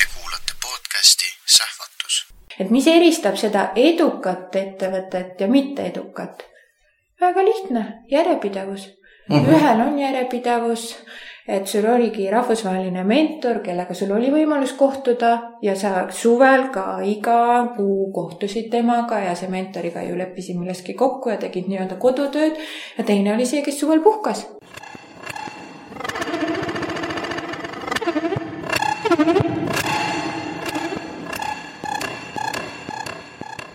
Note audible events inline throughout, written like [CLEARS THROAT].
Te kuulate podcasti Sähvatus. et mis eristab seda edukat ettevõtet ja mitteedukat? väga lihtne, järjepidevus mm. -hmm. ühel on järjepidevus, et sul oligi rahvusvaheline mentor, kellega sul oli võimalus kohtuda ja sa suvel ka iga kuu kohtusid temaga ja see mentoriga ju leppisid milleski kokku ja tegid nii-öelda kodutööd. ja teine oli see, kes suvel puhkas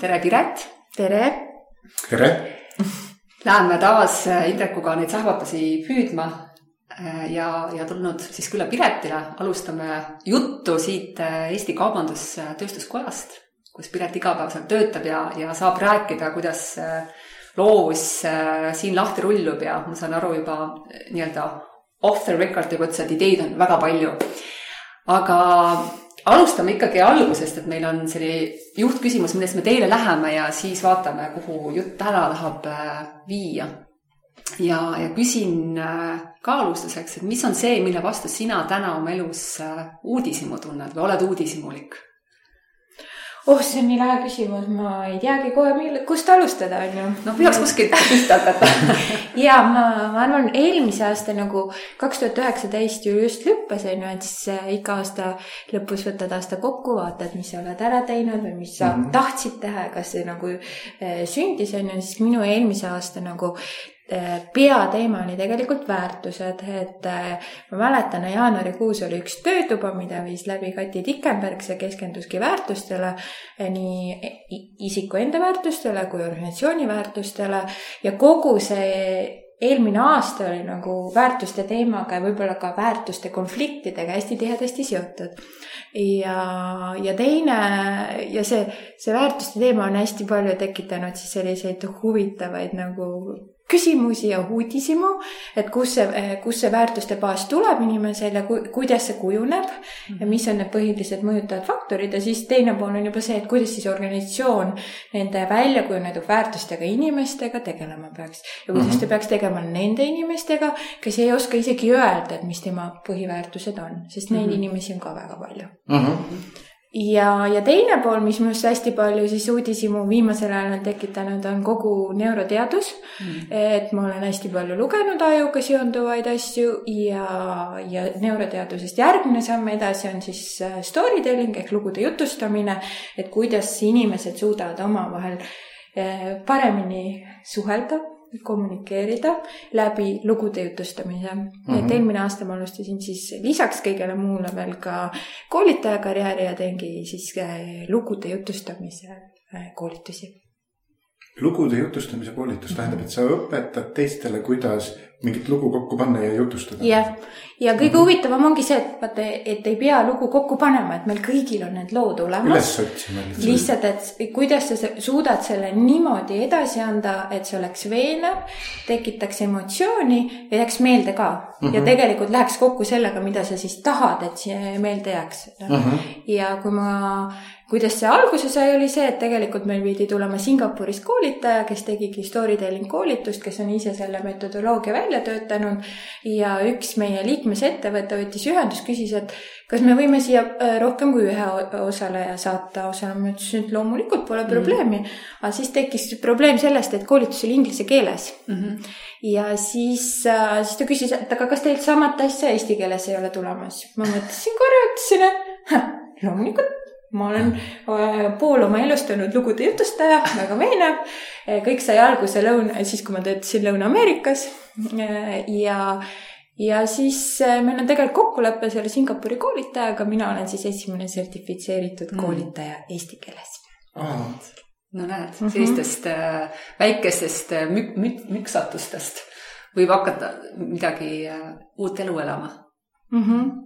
tere, Piret. tere. tere. Läheme taas Indrekuga neid sähvatusi püüdma ja, ja tulnud siis külla Piretile. alustame juttu siit Eesti Kaubandus-Tööstuskojast, kus Piret igapäevaselt töötab ja, ja saab rääkida, kuidas loovus siin lahti rullub ja ma saan aru juba nii-öelda off the record juba ütles, et ideid on väga palju. Aga alustame ikkagi algusest, et meil on selline juhtküsimus, millest me teile läheme ja siis vaatame, kuhu jutt täna tahab viia. ja, ja küsin ka alustuseks, et mis on see, mille vastu sina täna oma elus uudishimu tunned või oled uudishimulik? Oh, see on nii lahe küsimus, ma ei teagi kohe, mille, kust alustada, on ju. no peaks kuskilt pihta hakata [LAUGHS] ja ma, ma arvan, eelmise aasta nagu kaks tuhat üheksateist ju just lõppes, on ju, et siis äh, iga aasta lõpus võtad aasta kokkuvaated, mis sa oled ära teinud või mis sa mm -hmm. tahtsid teha ja kas see nagu äh, sündis, on ju, siis minu eelmise aasta nagu peateema oli tegelikult väärtused, et äh, ma mäletan, jaanuarikuus oli üks töötuba, mida viis läbi Kati Tikenberg, see keskenduski väärtustele, äh, nii isiku enda väärtustele kui organisatsiooni väärtustele ja kogu see eelmine aasta oli nagu väärtuste teemaga ja võib-olla ka väärtuste konfliktidega hästi tihedasti seotud. ja, ja teine ja see, see väärtuste teema on hästi palju tekitanud siis selliseid huvitavaid nagu küsimusi ja uudishimu, et kus see, kus see väärtuste baas tuleb inimesel ja ku, kuidas see kujuneb ja mhm. mis on need põhilised mõjutavad faktorid ja siis teine pool on juba see, et kuidas siis organisatsioon nende välja kujunenud väärtustega inimestega tegelema peaks. ja kuidas mm -hmm. ta peaks tegema nende inimestega, kes ei oska isegi öelda, et mis tema põhiväärtused on, sest neid mm -hmm. inimesi on ka väga palju mm. -hmm ja, ja teine pool, mis minust hästi palju siis uudishimu viimasel ajal on tekitanud, on kogu neuroteadus. Mm.. et ma olen hästi palju lugenud ajuga seonduvaid asju ja, ja neuroteadusest järgmine samm edasi on siis äh, story telling ehk lugude jutustamine. et kuidas inimesed suudavad omavahel äh, paremini suhelda kommunikeerida läbi lugude jutustamise mm. -hmm. et mhm. eelmine aasta ma alustasin siis lisaks kõigele muule veel ka koolitaja karjääri ja teengi siis äh, lugude jutustamise äh, koolitusi. lugude jutustamise koolitus tähendab, et sa õpetad teistele, kuidas mingit lugu kokku panna ja jutustada. jah, ja kõige mm -hmm. huvitavam ongi see, et vaata, et ei pea lugu kokku panema, et meil kõigil on need lood olemas. üles otsima lihtsalt. lihtsalt, et kuidas sa suudad selle niimoodi edasi anda, et see oleks veenev, tekitaks emotsiooni ja jääks meelde ka mm. -hmm. ja tegelikult läheks kokku sellega, mida sa siis tahad, et see meelde jääks mm. -hmm. ja kui ma kuidas see alguse sai, oli see, et tegelikult meil pidi tulema Singapurist koolitaja, kes tegigi storytelling koolitust, kes on ise selle metodoloogia välja töötanud. ja üks meie liikmesettevõte võttis ühendust, küsis, et kas me võime siia äh, rohkem kui ühe osaleja saata osalema. ma ütlesin, et loomulikult pole mm -hmm. probleemi. aga siis tekkis probleem sellest, et koolitus oli inglise keeles mm. -hmm. ja siis, äh, siis ta küsis, et aga kas teil samat asja eesti keeles ei ole tulemas. ma mõtlesin korra, ütlesin, et [LAUGHS] loomulikult ma olen äh, pool oma elust olnud lugude jutustaja, väga veenev. Äh, kõik sai alguse lõuna, siis kui ma töötasin Lõuna-Ameerikas äh, ja, ja siis meil on tegelikult kokkulepe selle Singapuri koolitajaga, mina olen siis esimene sertifitseeritud mm. koolitaja eesti keeles ah,. no näed mm -hmm., sellistest äh, väikestest äh, mük-, mük-, müksatustest võib hakata midagi uut elu elama mm. -hmm.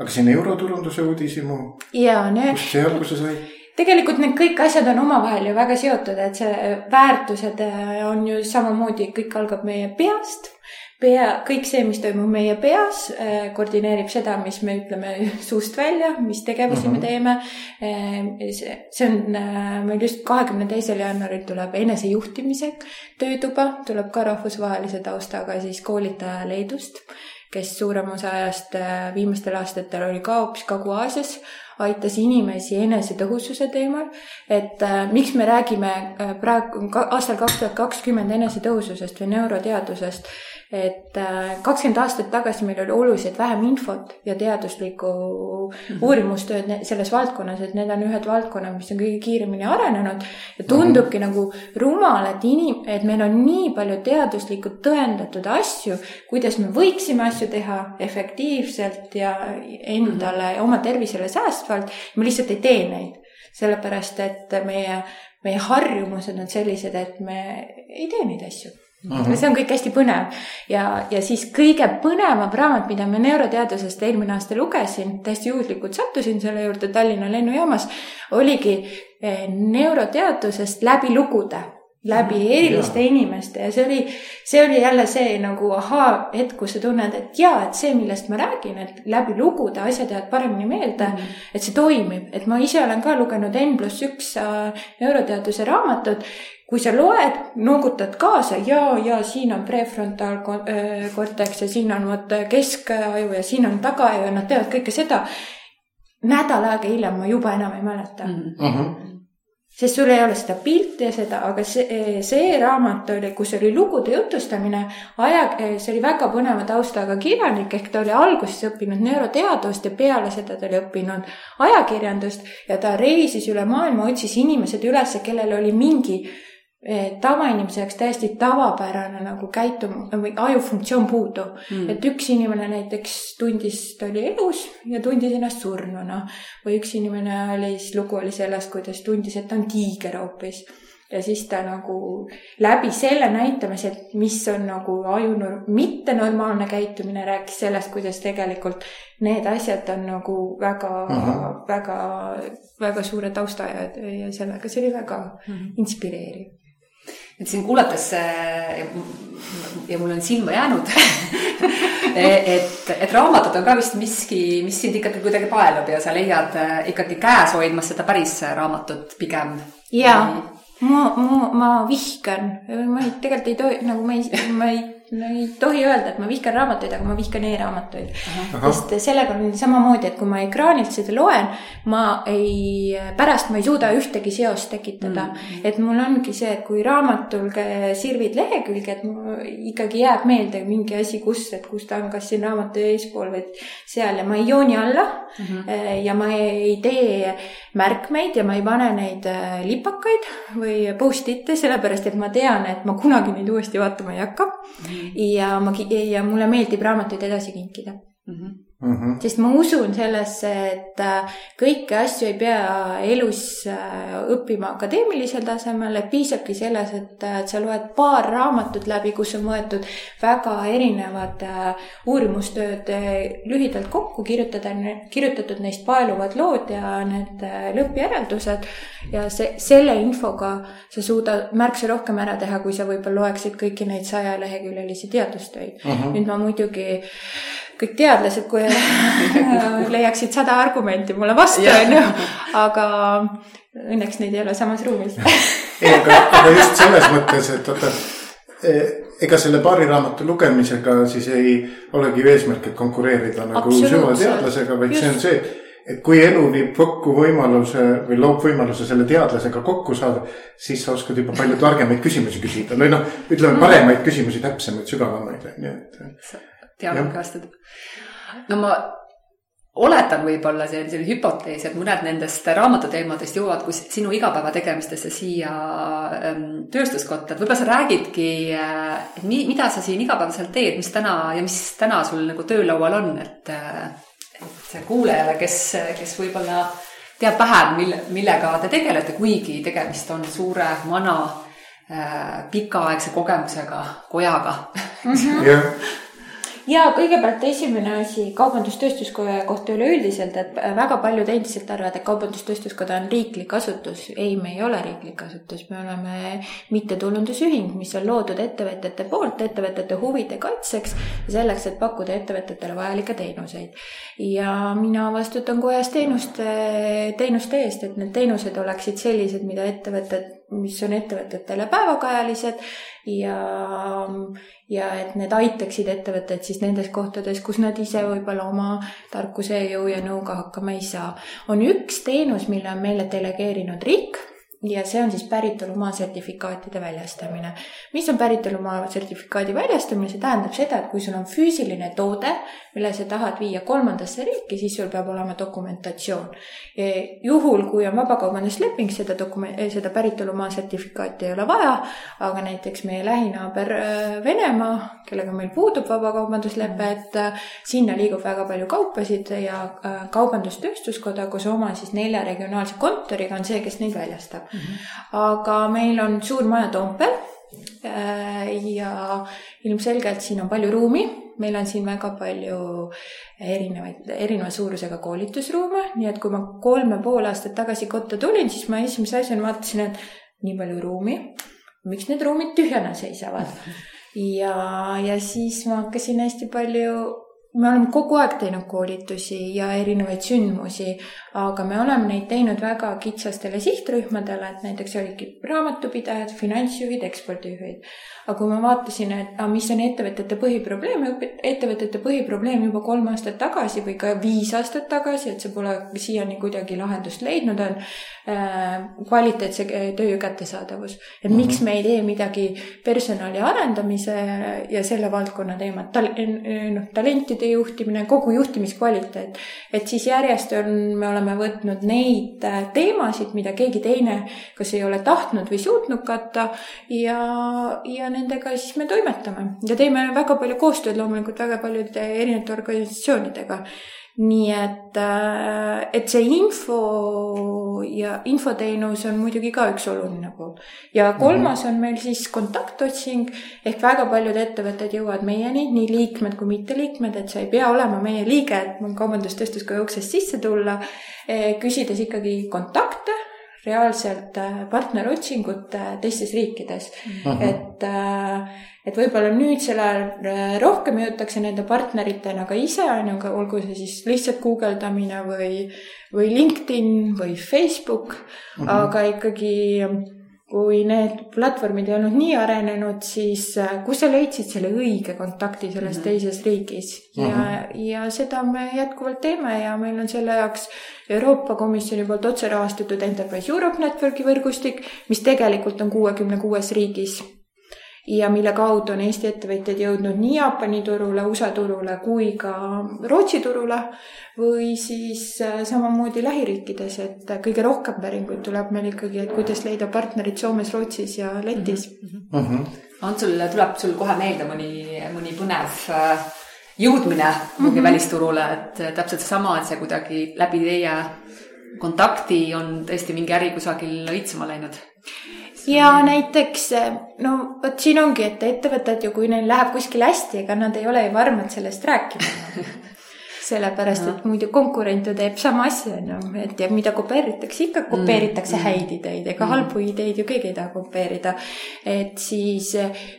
Aga siin euroturunduse uudishimu, ja need kust see alguse sai? tegelikult need kõik asjad on omavahel ju väga seotud, et see väärtused äh, on ju samamoodi, kõik algab meie peast. pea, kõik see, mis toimub meie peas, äh, koordineerib seda, mis me ütleme [LAUGHS] suust välja, mis tegevusi mm -hmm. me teeme. see, on äh, meil just kahekümne teisel jaanuaril tuleb enesejuhtimise töötuba, tuleb ka rahvusvahelise taustaga siis koolitaja Leedust kes suurem osa ajast viimastel aastatel oli ka hoopis Kagu-Aasias aitas inimesi enesetõhususe teemal. et äh, miks me räägime äh, praegu aastal kaks tuhat kakskümmend enesetõhususest või neuroteadusest, et äh, kakskümmend aastat tagasi meil oli oluliselt vähem infot ja teaduslikku mm -hmm. uurimustööd selles valdkonnas, et need on ühed valdkonnad, mis on kõige kiiremini arenenud. ja tundubki mm -hmm. nagu rumal, et inim-, et meil on nii palju teaduslikult tõendatud asju, kuidas me võiksime asju teha efektiivselt ja endale mm, -hmm. oma tervisele säästvalt. me lihtsalt ei tee neid, sellepärast et meie, meie harjumused on sellised, et me ei tee neid asju -hmm. see on kõik hästi põnev ja, ja siis kõige põnevam raamat, mida ma neuroteadusest eelmine aasta lugesin, täiesti juhuslikult sattusin selle juurde Tallinna lennujaamas, oligi eh, neuroteadusest läbi lugude läbi eriliste ja. inimeste ja see oli, see oli jälle see nagu ahaa-hetk, kus sa tunned, et jaa, et see, millest ma räägin, et läbi lugude asjad jäävad paremini meelde mm, -hmm. et see toimib, et ma ise olen ka lugenud N pluss üks äh, neuroteaduse raamatut kui sa loed, noogutad kaasa ja, ja siin on prefrontaalkorteks ja siin on vot keskaju ja siin on tagaaju ja nad teevad kõike seda. nädal aega hiljem ma juba enam ei mäleta mm. -hmm sest sul ei ole seda pilti ja seda, aga see, see raamat oli, kus oli lugude jutustamine, aja, see oli väga põneva taustaga kirjanik, ehk ta oli alguses õppinud neuroteadust ja peale seda ta oli õppinud ajakirjandust ja ta reisis üle maailma, otsis inimesed üles, kellel oli mingi tavainimese jaoks täiesti tavapärane nagu käitum- või ajufunktsioon puudu. Mm.. et üks inimene näiteks tundis, ta oli elus ja tundis ennast surnuna. Või üks inimene oli, siis lugu oli sellest, kuidas tundis, et ta on tiiger hoopis. ja siis ta nagu läbi selle näitamise, et mis on nagu aju mittenormaalne käitumine, rääkis sellest, kuidas tegelikult need asjad on nagu väga väga, väga suure tausta ja, ja sellega, see oli väga mm -hmm. inspireeriv et siin kuulates ja mul on silma jäänud [LAUGHS] et, et raamatud on ka vist miski, mis sind ikkagi kuidagi paelub ja sa leiad äh, ikkagi käes hoidmas seda päris raamatut pigem. jaa, ma, ma, ma vihkan, ma ei, tegelikult ei tohi, nagu ma ei, ma ei no ei tohi öelda, et ma vihkan raamatuid, aga ma vihkan e-raamatuid. sest sellega on samamoodi, et kui ma ekraanilt seda loen, ma ei, pärast ma ei suuda ühtegi seost tekitada mm. -hmm. et mul ongi see, et kui raamatul sirvid lehekülge, et ikkagi jääb meelde mingi asi, kus, et kus ta on, kas siin raamatu eespool või seal ja ma ei jooni alla mm. -hmm. ja ma ei tee märkmeid ja ma ei pane neid äh, lipakaid või post-it'e, sellepärast et ma tean, et ma kunagi neid uuesti vaatama ei hakka mm. -hmm ja ma, ja mulle meeldib raamatuid edasi kinkida mm. -hmm. Mm -hmm. sest ma usun sellesse, et äh, kõiki asju ei pea elus äh, õppima akadeemilisel tasemel, et piisabki selles, et, äh, et sa loed paar raamatut läbi, kus on võetud väga erinevad uurimustööd lühidalt kokku, kirjutada, kirjutatud neist paeluvad lood ja need lõppjäreldused. ja see, selle infoga sa suudad märksa rohkem ära teha, kui sa võib-olla loeksid kõiki neid sajaleheküljelisi teadustöid mm. -hmm. nüüd ma muidugi kõik teadlased, kui [LAUGHS] leiaksid sada argumenti mulle vastu, onju, aga õnneks neid ei ole samas ruumis. Ei, aga, aga just selles mõttes, et vaata, e, ega selle paari raamatu lugemisega siis ei olegi ju eesmärk, et konkureerida nagu süvateadlasega, vaid just. see on see, et kui elu viib kokku võimaluse või loob võimaluse selle teadlasega kokku saada, siis sa oskad juba palju targemaid küsimusi küsida. Või noh, ütleme paremaid küsimusi, täpsemaid, sügavamaid on ju, et teadvustada. no ma oletan võib-olla selline hüpotees, et mõned nendest raamatuteemadest jõuavad kui sinu igapäevategemistesse siia ähm, tööstuskotta, et võib-olla sa räägidki, äh, mida sa siin igapäevaselt teed, mis täna ja mis täna sul nagu töölaual on, et, äh, et kuulajale, kes, kes võib-olla teab vähem, mille, millega te tegelete, kuigi tegemist on suure, vana äh,, pikaaegse kogemusega kojaga. Jah, ja kõigepealt esimene asi Kaubandus-Tööstuskoja kohta üleüldiselt, et väga paljud endiselt arvavad, et Kaubandus-Tööstuskoda on riiklik asutus. ei, me ei ole riiklik asutus, me oleme mittetulundusühing, mis on loodud ettevõtjate poolt ettevõtete huvide kaitseks ja selleks, et pakkuda ettevõtetele vajalikke teenuseid. ja mina vastutan kojas teenuste, teenuste eest, et need teenused oleksid sellised, mida ettevõtted, mis on ettevõtetele päevakajalised ja, ja et need aitaksid ettevõtteid siis nendes kohtades, kus nad ise võib-olla oma tarkuse, jõu ja nõuga hakkama ei saa. on üks teenus, mille on meile delegeerinud riik ja see on siis päritolumaa sertifikaatide väljastamine. mis on päritolumaa sertifikaadi väljastamine, see tähendab seda, et kui sul on füüsiline toode, mille sa tahad viia kolmandasse riiki, siis sul peab olema dokumentatsioon. juhul, kui on vabakaubandusleping, seda dokument, seda päritolumaa sertifikaati ei ole vaja, aga näiteks meie lähinaaber äh, Venemaa, kellega meil puudub vabakaubanduslepe, et äh, sinna liigub väga palju kaupasid ja äh, Kaubandus-Tööstuskoda koos oma siis nelja regionaalse kontoriga on see, kes neid väljastab. Aga meil on suur maja Toompeal äh, ja ilmselgelt siin on palju ruumi, meil on siin väga palju erinevaid, erineva suurusega koolitusruume, nii et kui ma kolm ja pool aastat tagasi kotta tulin, siis ma esimese asjana vaatasin, et nii palju ruumi, miks need ruumid tühjana seisavad. [LAUGHS] ja, ja siis ma hakkasin hästi palju me oleme kogu aeg teinud koolitusi ja erinevaid sündmusi, aga me oleme neid teinud väga kitsastele sihtrühmadele, et näiteks olidki raamatupidajad, finantsjuhid, ekspordijuhid. aga kui ma vaatasin, et aga mis on ettevõtete põhiprobleem, ettevõtete põhiprobleem juba kolm aastat tagasi või ka viis aastat tagasi, et see pole siiani kuidagi lahendust leidnud, on äh, kvaliteetse töö kättesaadavus. et miks me ei tee midagi personali arendamise ja selle valdkonna teemat, tal-, noh, talentide juhtimine, kogu juhtimiskvaliteet. et siis järjest on, me oleme võtnud neid äh, teemasid, mida keegi teine kas ei ole tahtnud või suutnud katta ja, ja nendega siis me toimetame ja teeme väga palju koostööd loomulikult väga paljude erinevate organisatsioonidega nii et, et see info ja infoteenus on muidugi ka üks oluline pool. ja kolmas on meil siis kontaktotsing. Ehk väga paljud ettevõtted jõuavad meieni, nii liikmed kui mitteliikmed, et sa ei pea olema meie liige, et kaubandus-tööstuskoja uksest sisse tulla, küsides ikkagi kontakte reaalselt äh, partnerotsingut äh, teistes riikides mm. -hmm. et, et võib-olla nüüdsel ajal rohkem jõutakse nende partneritena ka ise, on ju, olgu see siis lihtsalt guugeldamine või, või LinkedIn või Facebook mm, -hmm. aga ikkagi kui need platvormid ei olnud nii arenenud, siis kus sa leidsid selle õige kontakti selles mm -hmm. teises riigis ja mm, -hmm. ja seda me jätkuvalt teeme ja meil on selle jaoks Euroopa Komisjoni poolt otse rahastatud Enterprise Europe Networki võrgustik, mis tegelikult on kuuekümne kuues riigis ja mille kaudu on Eesti ettevõtjad jõudnud nii Jaapani turule, USA turule kui ka Rootsi turule või siis samamoodi lähiriikides, et kõige rohkem päringuid tuleb meil ikkagi, et kuidas leida partnerid Soomes, Rootsis ja Lätis mm. -hmm. on sul, tuleb sul kohe meelde mõni, mõni põnev äh, jõudmine kuhugi mm -hmm. välisturule, et täpselt seesama, et see kuidagi läbi teie kontakti on tõesti mingi äri kusagil õitsema läinud ja näiteks no vot siin ongi, et ettevõtted ju, kui neil läheb kuskil hästi, ega nad ei ole ju varmad sellest rääkima. [LAUGHS] sellepärast, et muidu konkurent ju teeb sama asja, ju, et ja mida kopeeritakse, ikka kopeeritakse mm. häid ideid, ega mm. halbu ideid ju keegi ei taha kopeerida. et siis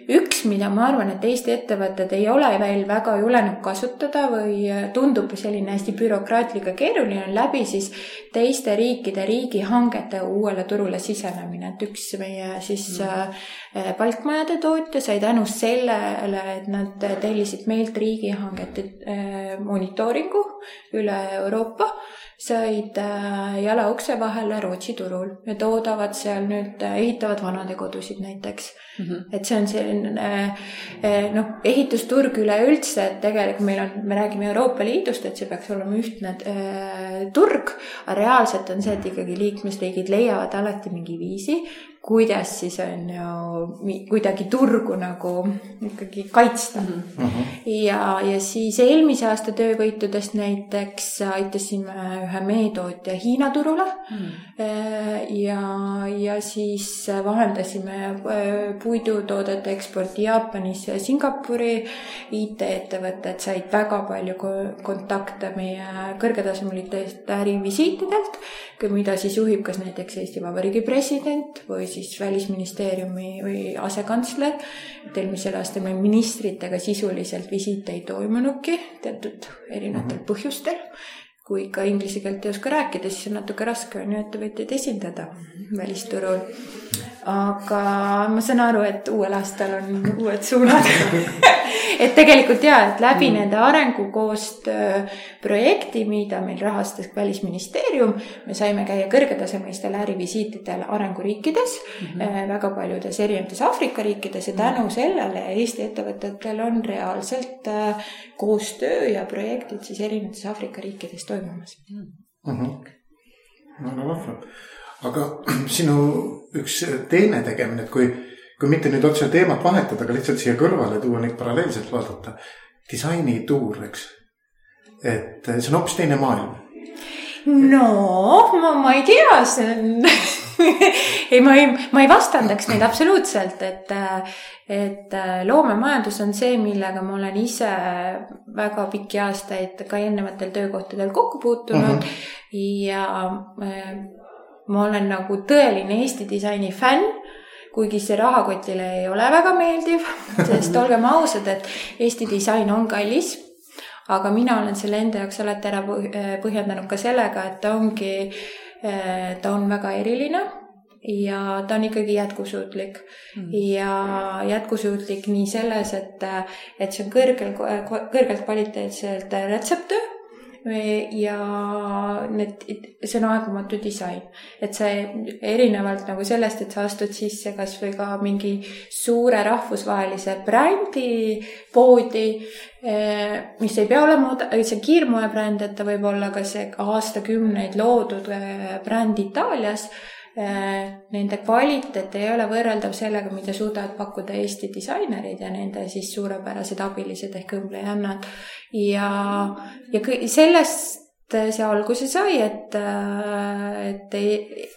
üks, mida ma arvan, et Eesti ettevõtted ei ole veel väga julenud kasutada või tundub selline hästi bürokraatlik ja keeruline, on läbi siis teiste riikide riigihangete uuele turule sisenemine, et üks meie siis mm. Palkmajade tootja sai tänu sellele, et nad tellisid meilt riigihangete monitooringu üle Euroopa, said jala ukse vahele Rootsi turul ja toodavad seal nüüd, ehitavad vanadekodusid näiteks mm. -hmm. et see on selline noh, ehitusturg üleüldse, et tegelikult meil on, me räägime Euroopa Liidust, et see peaks olema ühtne äh, turg, aga reaalselt on see, et ikkagi liikmesriigid leiavad alati mingi viisi, kuidas siis on ju kuidagi turgu nagu ikkagi kaitsta mm. -hmm. ja, ja siis eelmise aasta töövõitudest näiteks aitasime ühe meetootja Hiina turule mm. ja, ja siis vahendasime äh, puidutoodete eksporti Jaapanisse ja Singapuri. IT-ettevõtted said väga palju ko- kontakte meie kõrgetasemelistelt ärivisiitidelt, mida siis juhib kas näiteks Eesti Vabariigi president või siis välisministeeriumi või asekantsler. et eelmisel aastal meil ministritega sisuliselt visiite ei toimunudki teatud erinevatel põhjustel kui ikka inglise keelt ei oska rääkida, siis on natuke raske on ju ettevõtjaid esindada välisturul. Aga ma saan aru, et uuel aastal on uued suunad [LAUGHS] et tegelikult ja, et läbi mm. nende arengukoostöö projekti, mida meil rahastas Välisministeerium, me saime käia kõrgetasemelistel ärivisiitidel arenguriikides mm, -hmm. väga paljudes erinevates Aafrika riikides ja tänu sellele Eesti ettevõtetel on reaalselt äh, koostöö ja projektid siis erinevates Aafrika riikides toimumas mm. -hmm. väga vahva, aga [CLEARS THROAT] sinu üks teine tegemine, et kui kui mitte nüüd otse teemat vahetada, aga lihtsalt siia kõrvale tuua neid paralleelselt vaadata. disainituur, eks. et see on hoopis teine maailm. no ma, ma ei tea, see on [LAUGHS] ei, ma ei, ma ei vastandaks neid absoluutselt, et, et loomemajandus on see, millega ma olen ise väga pikki aastaid ka eelnevatel töökohtadel kokku puutunud mm. -hmm. ja ma olen nagu tõeline Eesti disaini fänn kuigi see rahakotile ei ole väga meeldiv, [LAUGHS] sest olgem ausad, et Eesti disain on kallis. aga mina olen selle enda jaoks alati ära põhjendanud ka sellega, et ta ongi, ta on väga eriline ja ta on ikkagi jätkusuutlik mm. ja jätkusuutlik nii selles, et, et see on kõrgel, kõrgelt kvaliteetselt retseptöö ja need, see on aegumatu disain. et see erinevalt nagu sellest, et sa astud sisse kasvõi ka mingi suure rahvusvahelise brändi poodi, mis ei pea olema see kiirmoebränd, et ta võib olla ka see aastakümneid loodud bränd Itaalias nende kvaliteet ei ole võrreldav sellega, mida suudavad pakkuda Eesti disainerid ja nende siis suurepärased abilised ehk õmblejannad. ja, ja sellest see alguse sai, et, äh, et ei,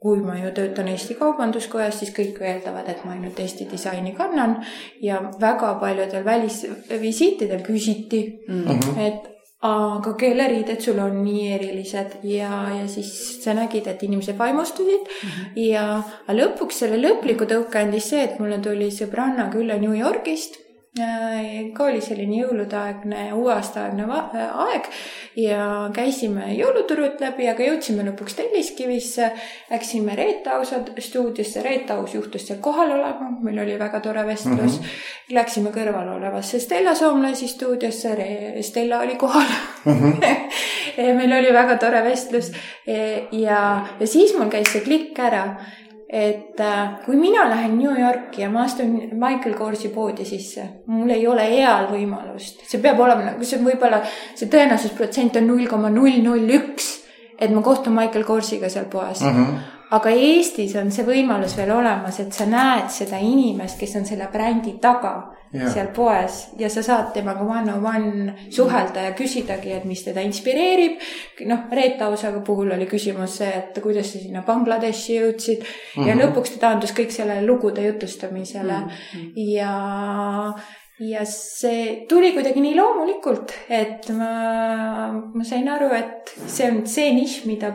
kui ma ju töötan Eesti Kaubanduskojas, siis kõik eeldavad, et ma ainult Eesti disaini kannan ja väga paljudel välisvisiitidel küsiti mm, -hmm. et aga keeleriided sul on nii erilised. Ja, ja siis sa nägid, et inimesed vaimustusid. Mm -hmm. ja lõpuks selle lõpliku tõuke andis see, et mulle tuli sõbranna külla New Yorgist ka oli selline jõuludeaegne, uueaastaaegne aeg ja käisime jõuluturult läbi, aga jõudsime lõpuks Telliskivisse. Läksime Reet Ausa stuudiosse, Reet Aus juhtus seal kohal olema, meil oli väga tore vestlus mm. -hmm. Läksime kõrval olevasse Stella Soomlasi stuudiosse, Stella oli kohal [LAUGHS] mm. -hmm. meil oli väga tore vestlus ja, ja siis mul käis see klikk ära et äh, kui mina lähen New Yorki ja ma astun Michael Korsi poodi sisse, mul ei ole eal võimalust, see peab olema nagu see võib-olla see tõenäosusprotsent on null koma null null üks, et ma kohtun Michael Korsiga seal poes mm. -hmm aga Eestis on see võimalus veel olemas, et sa näed seda inimest, kes on selle brändi taga ja. seal poes ja sa saad temaga one on one suhelda ja küsidagi, et mis teda inspireerib. noh, Reet Ausaga puhul oli küsimus see, et kuidas sa sinna Bangladeshi jõudsid mm -hmm. ja mhm. lõpuks ta taandus kõik sellele lugude jutustamisele mm -hmm. ja ja see tuli kuidagi nii loomulikult, et ma, ma sain aru, et see on see nišš, mida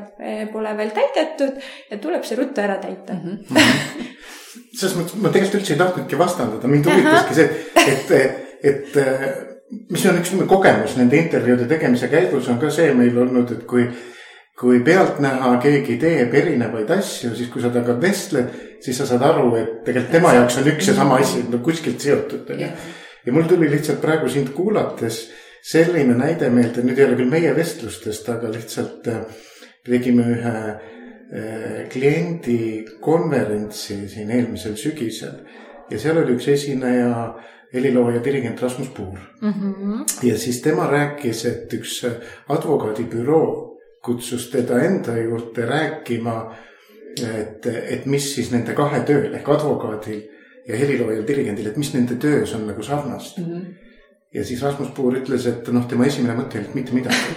pole veel täidetud ja tuleb see ruttu ära täita [LAUGHS] mm. -hmm. selles mõttes ma tegelikult üldse ei tahtnudki vastandada, mind huvitaski see, et, et, et mis on üks kogemus nende intervjuude tegemise käigus on ka see meil olnud, et kui kui pealtnäha keegi teeb erinevaid asju, siis kui sa temaga vestled, siis sa saad aru, et tegelikult tema jaoks on üks ja sama asi no kuskilt seotud, onju ja mul tuli lihtsalt praegu sind kuulates selline näide meelde, nüüd ei ole küll meie vestlustest, aga lihtsalt äh, tegime ühe äh, kliendi konverentsi siin eelmisel sügisel. ja seal oli üks esineja, helilooja, dirigent Rasmus Puur mm. -hmm. ja siis tema rääkis, et üks advokaadibüroo kutsus teda enda juurde rääkima et, et mis siis nende kahe tööl ehk advokaadil ja heliloojal, dirigendil, et mis nende töös on nagu sarnast mm. -hmm. ja siis Rasmus Puur ütles, et noh, tema esimene mõte oli, et mitte midagi.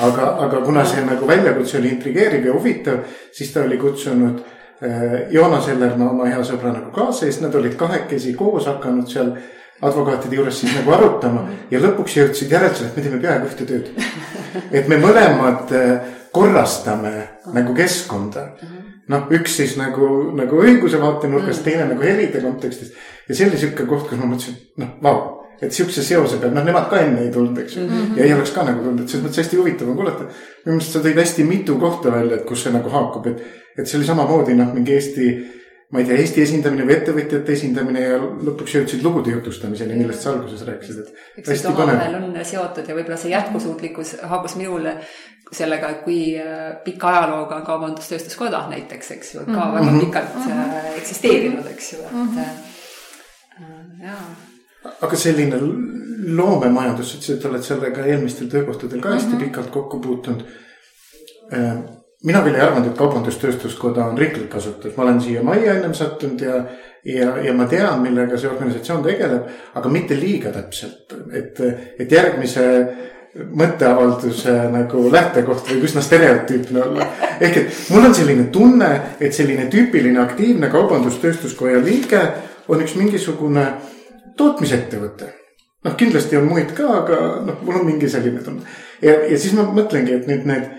aga, aga kuna see nagu väljakutse oli intrigeeriv ja huvitav, siis ta oli kutsunud äh, Joonas Ellermaa oma hea sõbra nagu kaasa ja siis nad olid kahekesi koos hakanud seal advokaatide juures siis nagu arutama ja lõpuks jõudsid järeldusele, et me teeme peaaegu ühte tööd. et me mõlemad äh, korrastame nagu keskkonda noh, üks siis nagu, nagu õiguse vaatenurgast mm., teine nagu helide kontekstis. ja see oli sihuke koht, kus ma mõtlesin, noh, vau, et sihukese seose peal, noh, nemad ka enne ei tulnud, eks ju mm. -hmm. ja ei oleks ka nagu tulnud, et selles mõttes hästi huvitav on kuulata. minu meelest sa tõid hästi mitu kohta välja, et kus see nagu haakub, et, et see oli samamoodi noh, mingi Eesti ma ei tea, Eesti esindamine või ettevõtjate esindamine ja lõpuks jõudsid lugude jutustamiseni, millest sa alguses rääkisid, et hästi põnev. on seotud ja võib-olla see jätkusuutlikkus haabus minule sellega, kui äh, pika ajalooga on Kaubandus-Tööstuskoda näiteks, eks ju, ka mm -hmm. väga pikalt mm -hmm. eksisteerinud, eks ju, et mm -hmm. jaa. aga selline loomemajandus, sa ütlesid, et oled sellega eelmistel töökohtadel ka hästi mm -hmm. pikalt kokku puutunud. Mina küll ei arvanud, et Kaubandus-Tööstuskoda on riiklik asutus, ma olen siia majja ennem sattunud ja ja, ja ma tean, millega see organisatsioon tegeleb, aga mitte liiga täpselt, et, et järgmise mõtteavalduse nagu lähtekoht võib üsna stereotüüpne olla. ehk et mul on selline tunne, et selline tüüpiline aktiivne kaubandus-tööstuskoja liige on üks mingisugune tootmisettevõte. noh, kindlasti on muid ka, aga noh, mul on mingi selline tunne. ja, ja siis ma mõtlengi, et nüüd need,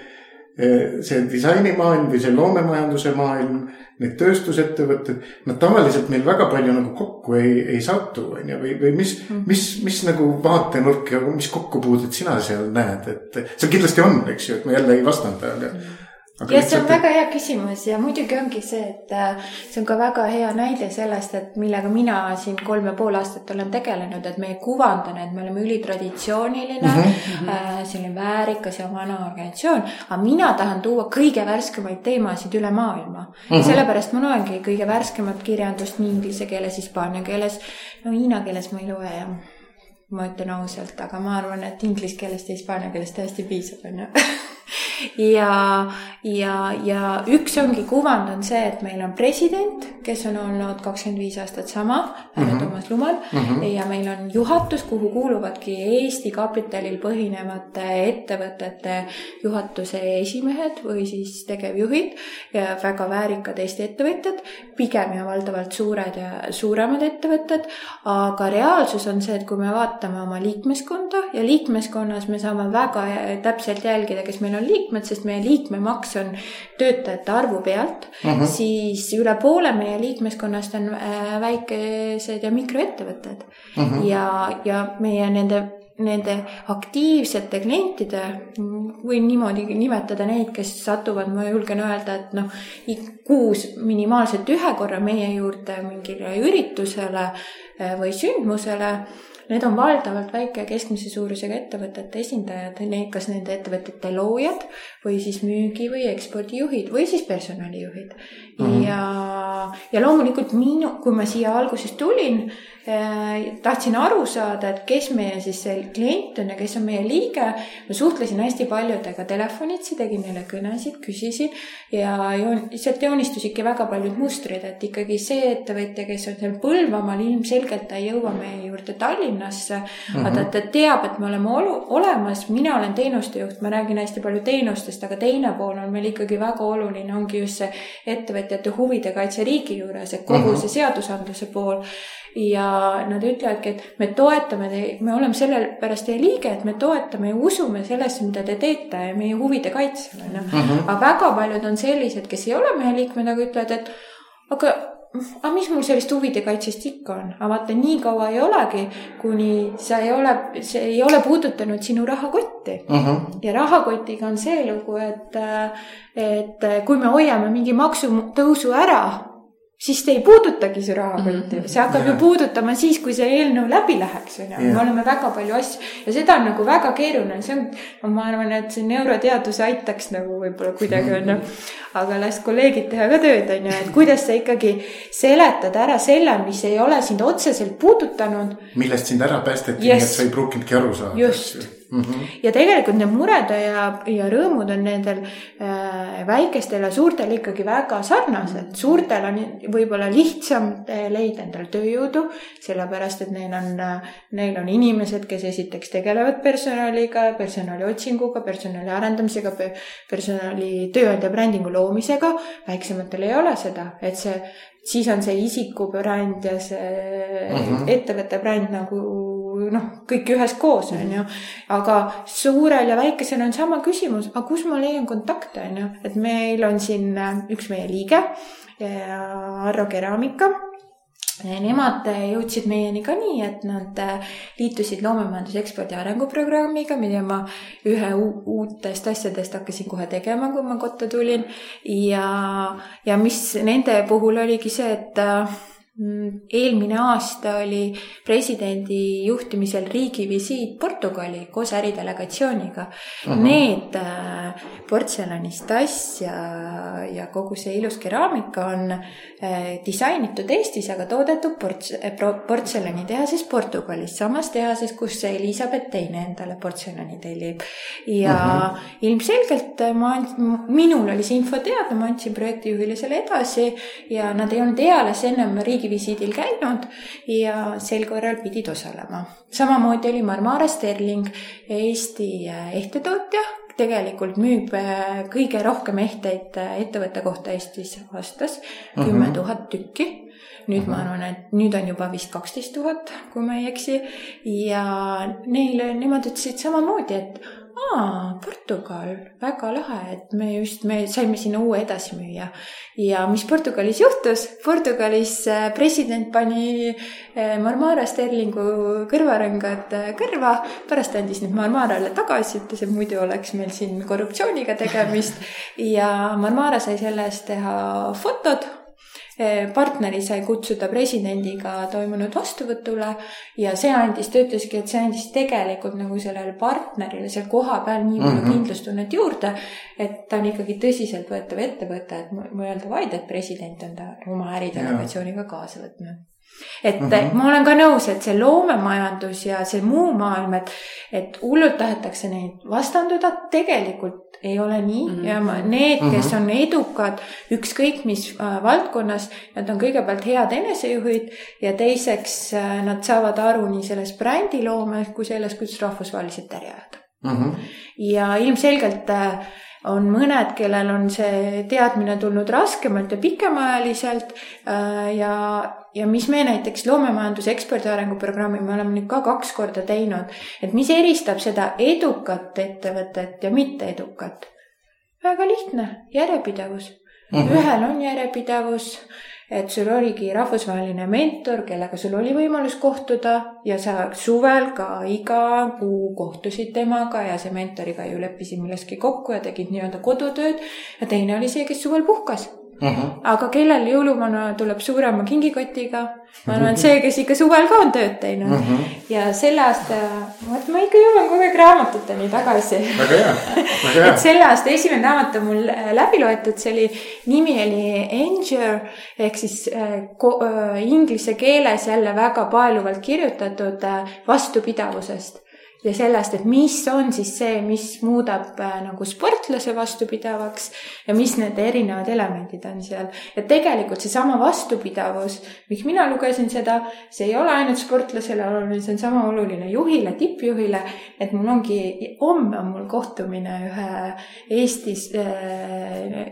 see disainimaailm või see loomemajanduse maailm need tööstusettevõtted, nad tavaliselt meil väga palju nagu kokku ei, ei satu, on ju, või, või mis mm., mis, mis nagu vaatenurk ja mis kokkupuudet sina seal näed, et seal kindlasti on, eks ju, et ma jälle ei vastanda, aga mm ja see on väga hea küsimus ja muidugi ongi see, et äh, see on ka väga hea näide sellest, et millega mina siin kolm ja pool aastat olen tegelenud, et meie kuvand on, et me oleme ülitraditsiooniline mm, -hmm. selline väärikas ja vana organisatsioon. aga mina tahan tuua kõige värskemaid teemasid üle maailma mm. -hmm. sellepärast ma loengi kõige värskemat kirjandust nii inglise keeles, hispaania keeles, no hiina keeles ma ei loe ja ma ütlen ausalt, aga ma arvan, et inglise keelest ja hispaania keelest täiesti piisab, on ju [LAUGHS] ja, ja, ja üks ongi kuvand on see, et meil on president, kes on olnud kakskümmend viis aastat sama, härra mm -hmm. Toomas Luman mm. -hmm. ja meil on juhatus, kuhu kuuluvadki Eesti kapitalil põhinevate ettevõtete juhatuse esimehed või siis tegevjuhid ja väga väärikad Eesti ettevõtjad, pigem ja valdavalt suured ja suuremad ettevõtted. aga reaalsus on see, et kui me vaatame oma liikmeskonda ja liikmeskonnas me saame väga täpselt jälgida, kes meil on liikmed, sest meie liikmemaks on töötajate arvu pealt uh, mhm. -huh. siis üle poole meie liikmeskonnast on äh, väikesed ja mikroettevõtted uh. Mhm. -huh. ja, ja meie nende nende aktiivsete klientide, võin niimoodi nimetada neid, kes satuvad, ma julgen öelda, et noh, kuus minimaalselt ühe korra meie juurde mingile üritusele äh, või sündmusele Need on valdavalt väike ja keskmise suurusega ettevõtete esindajad, kas nende ettevõtete loojad või siis müügi või ekspordijuhid või siis personalijuhid mm. -hmm. ja, ja loomulikult minu, kui ma siia alguses tulin tahtsin aru saada, et kes meie siis see klient on ja kes on meie liige. ma suhtlesin hästi paljudega telefonitsi, tegin neile kõnesid, küsisin ja joon, sealt joonistusidki väga paljud mustrid, et ikkagi see ettevõtja, kes on seal Põlvamaal, ilmselgelt ta ei jõua meie juurde Tallinnasse mm. -hmm. aga ta, ta teab, et me oleme olu, olemas, mina olen teenustejuht, ma räägin hästi palju teenustest, aga teine pool on meil ikkagi väga oluline, ongi just see ettevõtja ettevõtjate huvide kaitse riigi juures, et kogu uh -huh. see seadusandluse pool. Ja nad ütlevadki, et me toetame teid, me oleme sellepärast teie liige, et me toetame ja usume sellesse, mida te teete ja meie huvide kaitsel on ju. aga väga paljud on sellised, kes ei ole meie liikmed, aga ütlevad, et aga aga mis mul sellest huvide kaitsest ikka on, aga vaata, nii kaua ei olegi, kuni sa ei ole, see ei ole puudutanud sinu rahakotti uh. -huh. ja rahakotiga on see lugu, et, et kui me hoiame mingi maksutõusu ära siis te ei puudutagi su rahakotti mm, -hmm. see hakkab yeah. ju puudutama siis, kui see eelnõu läbi läheks, on ju. me oleme väga palju asju ja seda on nagu väga keeruline, see on, ma arvan, et see neuroteadus aitaks nagu võib-olla kuidagi on ju. aga las kolleegid teha ka tööd, on ju, et kuidas sa ikkagi seletad ära selle, mis ei ole sind otseselt puudutanud. millest sind ära päästeti yes., nii et sa ei pruukinudki aru saada. just, mm. -hmm. ja tegelikult need mured ja, ja rõõmud on nendel äh, väikestel ja suurtel ikkagi väga sarnased. suurtel on võib-olla lihtsam äh, leida endale tööjõudu, sellepärast et neil on äh,, neil on inimesed, kes esiteks tegelevad personaliga, personali otsinguga, personali arendamisega, personali tööandja brändingu loomisega. väiksematel ei ole seda, et see, siis on see isikubränd ja see mm -hmm. ettevõtte bränd nagu noh, kõik üheskoos, on ju. aga suurel ja väikesel on sama küsimus, aga kus ma leian kontakte, on ju, et meil on siin äh, üks meie liige, Arro Keramika Nemad jõudsid meieni ka nii, et nad äh, liitusid loomemajanduse ekspordi arenguprogrammiga, mida ma ühe uutest asjadest hakkasin kohe tegema, kui ma kotta tulin. ja, ja mis nende puhul oligi see, et äh, eelmine aasta oli presidendi juhtimisel riigivisiit Portugali koos äridelegatsiooniga. Need äh, portselanist tass ja, ja kogu see ilus keraamika on äh, disainitud Eestis, aga toodetud ports-, äh, portselanitehases Portugalis, samas tehases, kus Elizabeth teine endale portselani tellib. ja -huh. ilmselgelt ma minul oli see info teada, ma andsin projektijuhile selle edasi ja nad ei olnud eales ennem riigi riigivisiidil käinud ja sel korral pidid osalema. samamoodi oli Marmara Sterling, Eesti äh, ehtetootja, tegelikult müüb äh, kõige rohkem ehteid äh, ettevõtte kohta Eestis aastas, kümme mhm. tuhat tükki nüüd ma mhm. arvan, et nüüd on juba vist kaksteist tuhat, kui ma ei eksi. ja neile, nemad ütlesid samamoodi, et aa, Portugal, väga lahe, et me just, me saime sinna uue edasi müüa. ja mis Portugalis juhtus? Portugalis äh, president pani äh, Marmara Sterlingu kõrvarõngad äh, kõrva, pärast andis need Marmarale tagasi, ütles, et muidu oleks meil siin korruptsiooniga tegemist. [LAUGHS] ja Marmara sai selle eest teha fotod partneri sai kutsuda presidendiga toimunud vastuvõtule ja see andis, ta ütleski, et see andis tegelikult nagu sellele partnerile seal kohapeal nii palju mm -hmm. kindlustunnet juurde, et ta on ikkagi tõsiseltvõetav ettevõte, et mõelda vaid, et president on ta oma äridelegatsiooniga kaasa võtnud et mm -hmm. ma olen ka nõus, et see loomemajandus ja see muu maailm, et, et hullult tahetakse neid vastanduda, tegelikult ei ole nii mm -hmm. ja ma, need, kes mhm. on edukad ükskõik mis äh, valdkonnas, nad on kõigepealt head enesejuhid ja teiseks äh, nad saavad aru nii sellest brändiloomes kui sellest, kuidas rahvusvaheliselt äri ajada mm. -hmm. ja ilmselgelt äh, on mõned, kellel on see teadmine tulnud raskemalt ja pikemaajaliselt ja, ja mis me näiteks loomemajanduse ekspordiarengu programmi me oleme nüüd ka kaks korda teinud, et mis eristab seda edukat ettevõtet ja mitteedukat. väga lihtne, järjepidevus mm. -hmm. ühel on järjepidevus et sul oligi rahvusvaheline mentor, kellega sul oli võimalus kohtuda ja sa suvel ka iga kuu kohtusid temaga ja see mentoriga ju leppisid milleski kokku ja tegid nii-öelda kodutööd. ja teine oli see, kes suvel puhkas Uh mhm. -huh. aga kellel jõuluvana tuleb suurema kingikotiga? ma arvan, see, kes ikka suvel ka on tööd teinud uh. Mhm. -huh. ja selle aasta, vot ma ikka jõuan kogu aeg raamatuteni tagasi. väga hea, väga hea et selle aasta esimene raamat on mul äh, läbi loetud, see oli, nimi oli Endure ehk siis äh, ko, äh, inglise keeles jälle väga paeluvalt kirjutatud äh, vastupidavusest ja sellest, et mis on siis see, mis muudab äh, nagu sportlase vastupidavaks ja mis need erinevad elemendid on seal. ja tegelikult seesama vastupidavus, miks mina lugesin seda, see ei ole ainult sportlasele oluline, see on sama oluline juhile, tippjuhile. et mul ongi, homme on mul kohtumine ühe Eestis äh,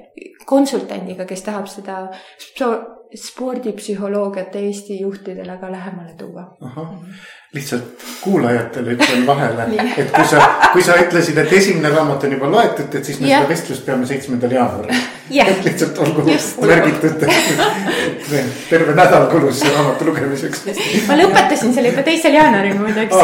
konsultandiga, kes tahab seda spordipsühholoogiat Eesti juhtidele ka lähemale tuua. Lihtsalt kuulajatele ütlen [LAUGHS] vahele et kui sa, kui sa ütlesid, et esimene raamat on juba loetud, et siis me ja. seda vestlust peame seitsmendal jaanuaril. et lihtsalt olgu märgitud, et terve nädal kulus selle raamatu lugemiseks. ma lõpetasin selle juba teisel jaanuaril muideks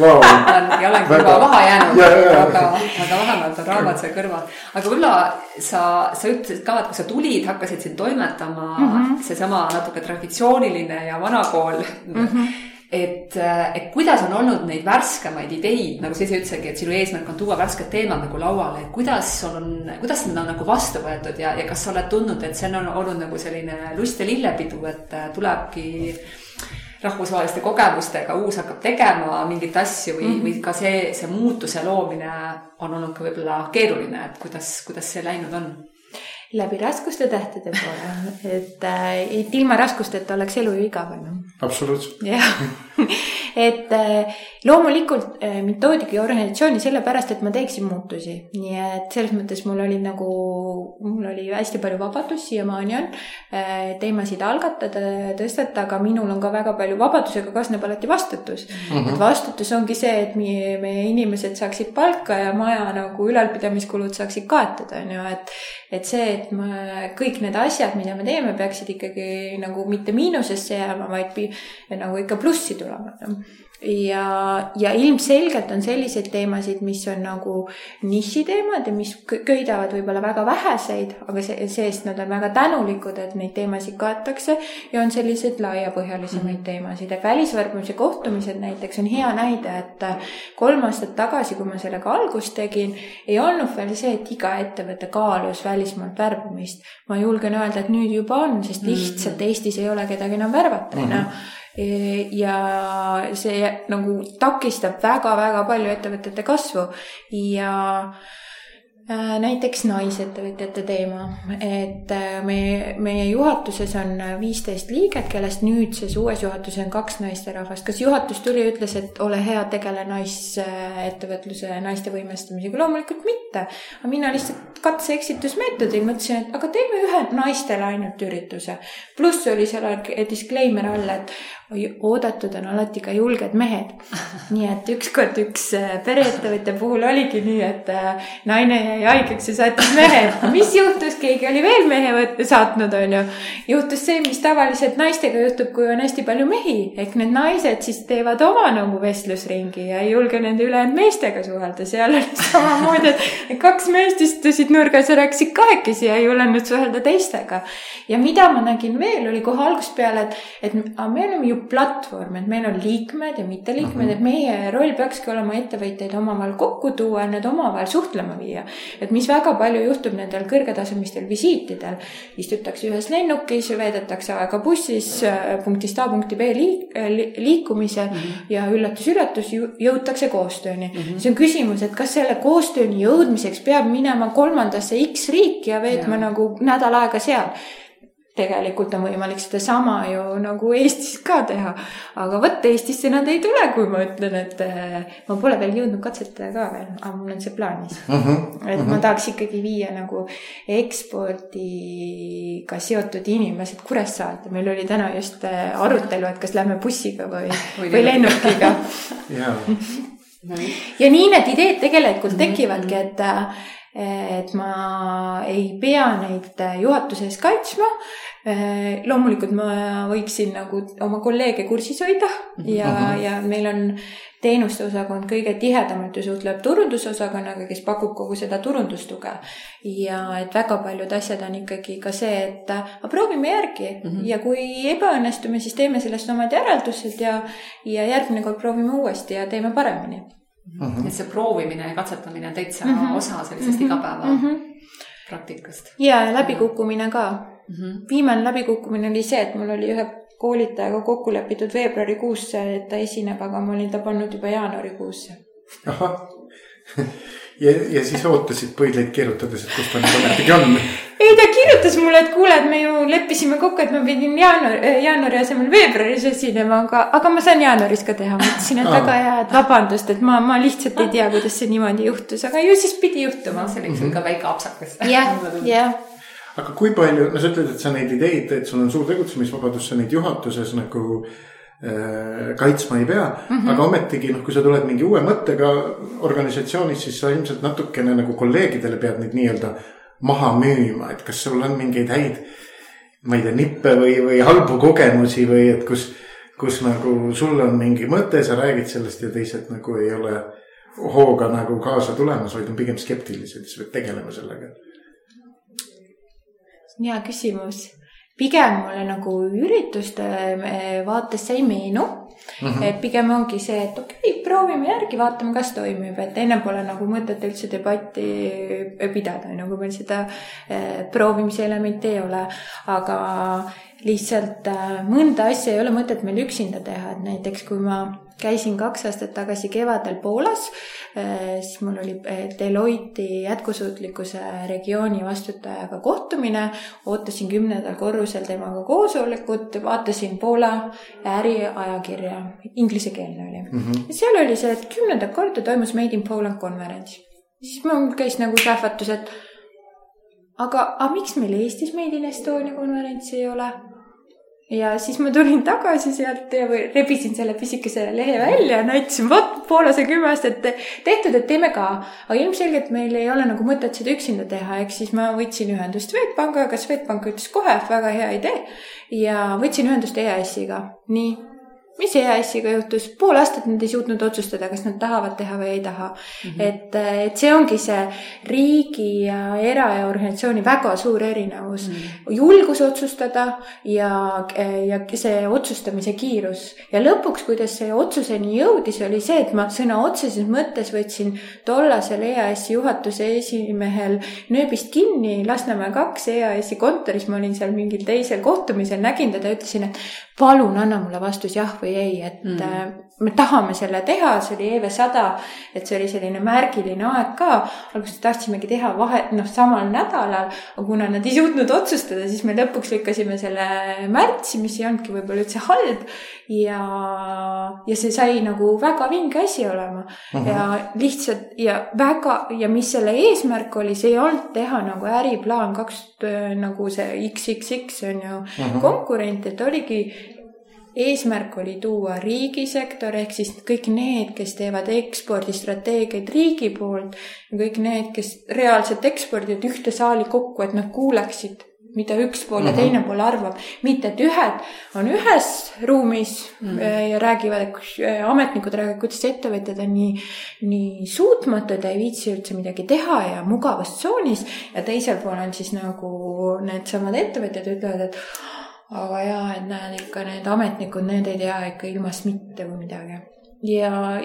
wow.. [LAUGHS] ja olengi juba maha jäänud, aga, aga vähemalt on raamat seal kõrval. aga võib-olla sa, sa ütlesid ka, et kui sa tulid, hakkasid siin toimetama mm -hmm. seesama natuke traditsiooniline ja vanakool mm. -hmm et, et kuidas on olnud neid värskemaid ideid, nagu sa ise ütlesidki, et sinu eesmärk on tuua värsked teemad nagu lauale, et kuidas on, kuidas need on nagu vastu võetud ja, ja kas sa oled tundnud, et see on olnud nagu selline lust ja lillepidu, et tulebki rahvusvaheliste kogemustega uus hakkab tegema mingeid asju või mm, -hmm. või ka see, see muutuse loomine on olnud ka võib-olla keeruline, et kuidas, kuidas see läinud on? Läbi raskuste tähtede poole, et äh, et ilma raskusteta oleks elu ju igav, on ju. absoluutselt. jah, [LAUGHS] et äh, loomulikult äh, mind toodigi organisatsiooni sellepärast, et ma teeksin muutusi, nii et selles mõttes mul oli nagu, mul oli hästi palju vabadust, siiamaani on äh, teemasid algatada, tõstata, aga minul on ka väga palju vabadusega kaasneb alati vastutus mm. -hmm. et vastutus ongi see, et meie, meie inimesed saaksid palka ja maja nagu ülalpidamiskulud saaksid kaetud, on ju, et et see, et ma, kõik need asjad, mida me teeme, peaksid ikkagi nagu mitte miinusesse jääma, vaid nagu ikka plussi tulema ja, ja ilmselgelt on selliseid teemasid, mis on nagu nišiteemad ja mis köidavad võib-olla väga väheseid, aga see, see-eest nad on väga tänulikud, et neid teemasid kaetakse ja on selliseid laiapõhjalisemaid -hmm. teemasid, et välisvärbamise kohtumised näiteks on hea näide, et kolm aastat tagasi, kui ma sellega algust tegin, ei olnud veel see, et iga ettevõte kaalus välismaalt värbamist. ma julgen öelda, et nüüd juba on, sest mhm. lihtsalt Eestis ei ole kedagi enam värvata, on ju ja see nagu takistab väga-väga palju ettevõtete kasvu ja Äh, näiteks naisettevõtjate teema, et äh, meie, meie juhatuses on viisteist liiget, kellest nüüdses uues juhatuses on kaks naisterahvast. kas juhatus tuli ja ütles, et ole hea, tegele naisettevõtluse, naiste võimestamisega? loomulikult mitte. aga mina lihtsalt katse-eksitusmeetodil mõtlesin, et aga teeme ühe naistele ainult ürituse. pluss oli seal disclaimer all, et oodatud on alati ka julged mehed. [LAUGHS] nii et ükskord üks äh, pereettevõtja puhul oligi nii, et naine jäi haigeks ja saatis mehe. mis juhtus, keegi oli veel mehe saatnud, onju. juhtus see, mis tavaliselt naistega juhtub, kui on hästi palju mehi. ehk need naised siis teevad oma nagu vestlusringi ja ei julge nende ülejäänud meestega suhelda. seal oli [LAUGHS] samamoodi, et kaks meest istusid nurgas ja rääkisid kahekesi ja ei julenud suhelda teistega. ja mida ma nägin veel, oli kohe algusest peale, et, et me oleme ju platvorm, et meil on liikmed ja mitteliikmed et meie roll peakski olema ettevõtjaid omavahel kokku tuua ja need omavahel suhtlema viia et mis väga palju juhtub nendel kõrgetasemelistel visiitidel, istutakse ühes lennukis, veedetakse aega bussis äh, punktist A punkti B liik, äh, liikumise mm -hmm. ja üllatus-üllatus jõutakse koostööni mm. -hmm. see on küsimus, et kas selle koostööni jõudmiseks peab minema kolmandasse X riiki ja veetma ja. nagu nädal aega seal tegelikult on võimalik sedasama ju nagu Eestis ka teha. aga vot Eestisse nad ei tule, kui ma ütlen, et äh, ma pole veel jõudnud katsetada ka veel, aga mul on see plaanis uh. -huh, uh -huh. et ma tahaks ikkagi viia nagu ekspordiga seotud inimesed Kuressaarde. meil oli täna just äh, arutelu, et kas lähme bussiga või, [LAUGHS] või lennukiga ja nii need ideed tegelikult mhm, tekivadki, mhm. et äh, et ma ei pea neid juhatuses kaitsma. Loomulikult ma võiksin nagu oma kolleege kursis hoida ja uh, -huh. ja meil on teenuste osakond kõige tihedamalt ju suhtleb turundusosakonnaga, kes pakub kogu seda turundustuge. ja et väga paljud asjad on ikkagi ka see, et aga proovime järgi mm -hmm. ja kui ebaõnnestume, siis teeme sellest omad järeldused ja, ja järgmine kord proovime uuesti ja teeme paremini mm. -hmm. et see proovimine ja katsetamine on täitsa mm -hmm. osa sellisest mm -hmm. igapäeva mm -hmm. praktikast. ja, ja läbikukkumine ka mm. -hmm. viimane läbikukkumine oli see, et mul oli ühe koolitajaga kokku lepitud veebruarikuusse, et ta esineb, aga ma olin ta pannud juba jaanuarikuusse. ahah [LAUGHS] ja, ja siis ootasid põidleid keerutades, et kus ta nüüd ometigi on [LAUGHS] ei, ta kirjutas mulle, et kuule, et me ju leppisime kokku, et ma pidin jaanuar, jaanuari asemel veebruaris esinema, aga, aga ma saan jaanuaris ka teha. ma ütlesin, et väga hea, et vabandust, et ma, ma lihtsalt ei tea, kuidas see niimoodi juhtus, aga ju siis pidi juhtuma. see oli sul ka väike apsakas. jah, [LAUGHS] jah aga kui palju, no sa ütled, et sa neid ideid, et sul on suur tegutsemisvabadus, sa neid juhatuses nagu äh, kaitsma ei pea mm. -hmm. aga ometigi noh, kui sa tuled mingi uue mõttega organisatsioonis, siis sa ilmselt natukene nagu kolleegidele pead neid nii-öelda maha müüma, et kas sul on mingeid häid, ma ei tea, nippe või, või halbu kogemusi või et kus, kus nagu sul on mingi mõte, sa räägid sellest ja teised nagu ei ole hooga nagu kaasa tulemas, vaid on pigem skeptilised, siis pead tegelema sellega. Hea küsimus pigem mulle nagu ürituste eh, vaates see ei meenu mm. -hmm. et pigem ongi see, et okei okay,, proovime järgi, vaatame, kas toimib, et enne pole nagu mõtet üldse debatti pidada, on ju, kui meil seda eh, proovimise elementi ei ole. aga lihtsalt mõnda asja ei ole mõtet meil üksinda teha, et näiteks kui ma käisin kaks aastat tagasi kevadel Poolas, äh, siis mul oli äh, Deloitte jätkusuutlikkuse regiooni vastutajaga kohtumine, ootasin kümnendal korrusel temaga koosolekut, vaatasin Poola äriajakirja, inglisekeelne oli mm. -hmm. seal oli see, et kümnendat korda toimus Made in Poland konverents. siis mul käis nagu sähvatus, et aga, aga miks meil Eestis Made in Estonia konverentsi ei ole? Ja siis ma tulin tagasi sealt ja rebisin selle pisikese lehe välja ja näitasin, vot Poolas on kümme aastat tehtud, et teeme ka. aga ilmselgelt meil ei ole nagu mõtet seda üksinda teha, ehk siis ma võtsin ühendust Swedbankiga, Swedbank ütles kohe, väga hea idee. ja võtsin ühendust EAS-iga, nii mis EAS-iga juhtus, pool aastat nad ei suutnud otsustada, kas nad tahavad teha või ei taha mm. -hmm. et, et see ongi see riigi ja era- ja organisatsiooni väga suur erinevus mm. -hmm. julgus otsustada ja, ja see otsustamise kiirus. ja lõpuks, kuidas see otsuseni jõudis, oli see, et ma sõna otseses mõttes võtsin tollasel EAS-i juhatuse esimehel nööbist kinni Lasnamäe kaks EAS-i kontoris, ma olin seal mingil teisel kohtumisel, nägin teda, ütlesin, et palun anna mulle vastus jah või ei, et mm. Äh, me tahame selle teha, see oli EV sada, et see oli selline märgiline aeg ka. alguses tahtsimegi teha vahe, noh, samal nädalal, aga kuna nad ei suutnud otsustada, siis me lõpuks lükkasime selle märtsi, mis ei olnudki võib-olla üldse halb. ja, ja see sai nagu väga vinge asi olema uh -huh. ja lihtsalt ja väga ja mis selle eesmärk oli, see ei olnud teha nagu äriplaan kaks nagu see XXX on ju uh -huh. konkurent, et oligi eesmärk oli tuua riigisektor ehk siis kõik need, kes teevad ekspordistrateegiaid riigi poolt ja kõik need, kes reaalselt ekspordivad ühte saali kokku, et nad kuuleksid, mida üks pool ja mhm. teine pool arvab. mitte, et ühed on ühes ruumis mm -hmm. ja räägivad, äh, ametnikud räägivad, kuidas ettevõtjad on nii, nii suutmatud ja ei viitsi üldse midagi teha ja mugavas tsoonis ja teisel pool on siis nagu needsamad ettevõtjad ütlevad, et aga jaa, et näed ikka need ametnikud, need ei tea ikka ilmast mitte või midagi. ja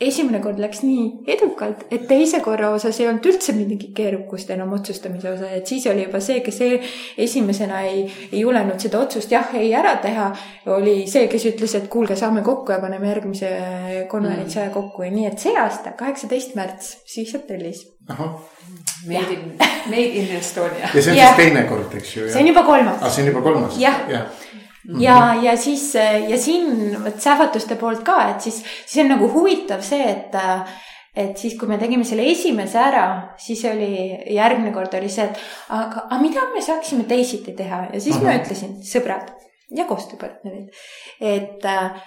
esimene kord läks nii edukalt, et teise korra osas ei olnud üldse mingit keerukust enam otsustamise osas, et siis oli juba see, kes e-, esimesena ei, ei julenud seda otsust jah, ei ära teha, oli see, kes ütles, et kuulge, saame kokku ja paneme järgmise konverentsi aja kokku ja nii, et see aasta, kaheksateist märts, siis aprillis. Made in, made in Estonia. ja see on ja. siis teine kord, eks ju? see on juba kolmas. aa, see on juba kolmas? jah ja. Mm -hmm. Ja, ja siis ja siin vot sähvatuste poolt ka, et siis, siis on nagu huvitav see, et et siis, kui me tegime selle esimese ära, siis oli järgmine kord oli see, et aga, aga mida me saaksime teisiti teha ja siis -huh. ma ütlesin, sõbrad ja koostööpartnerid, et äh,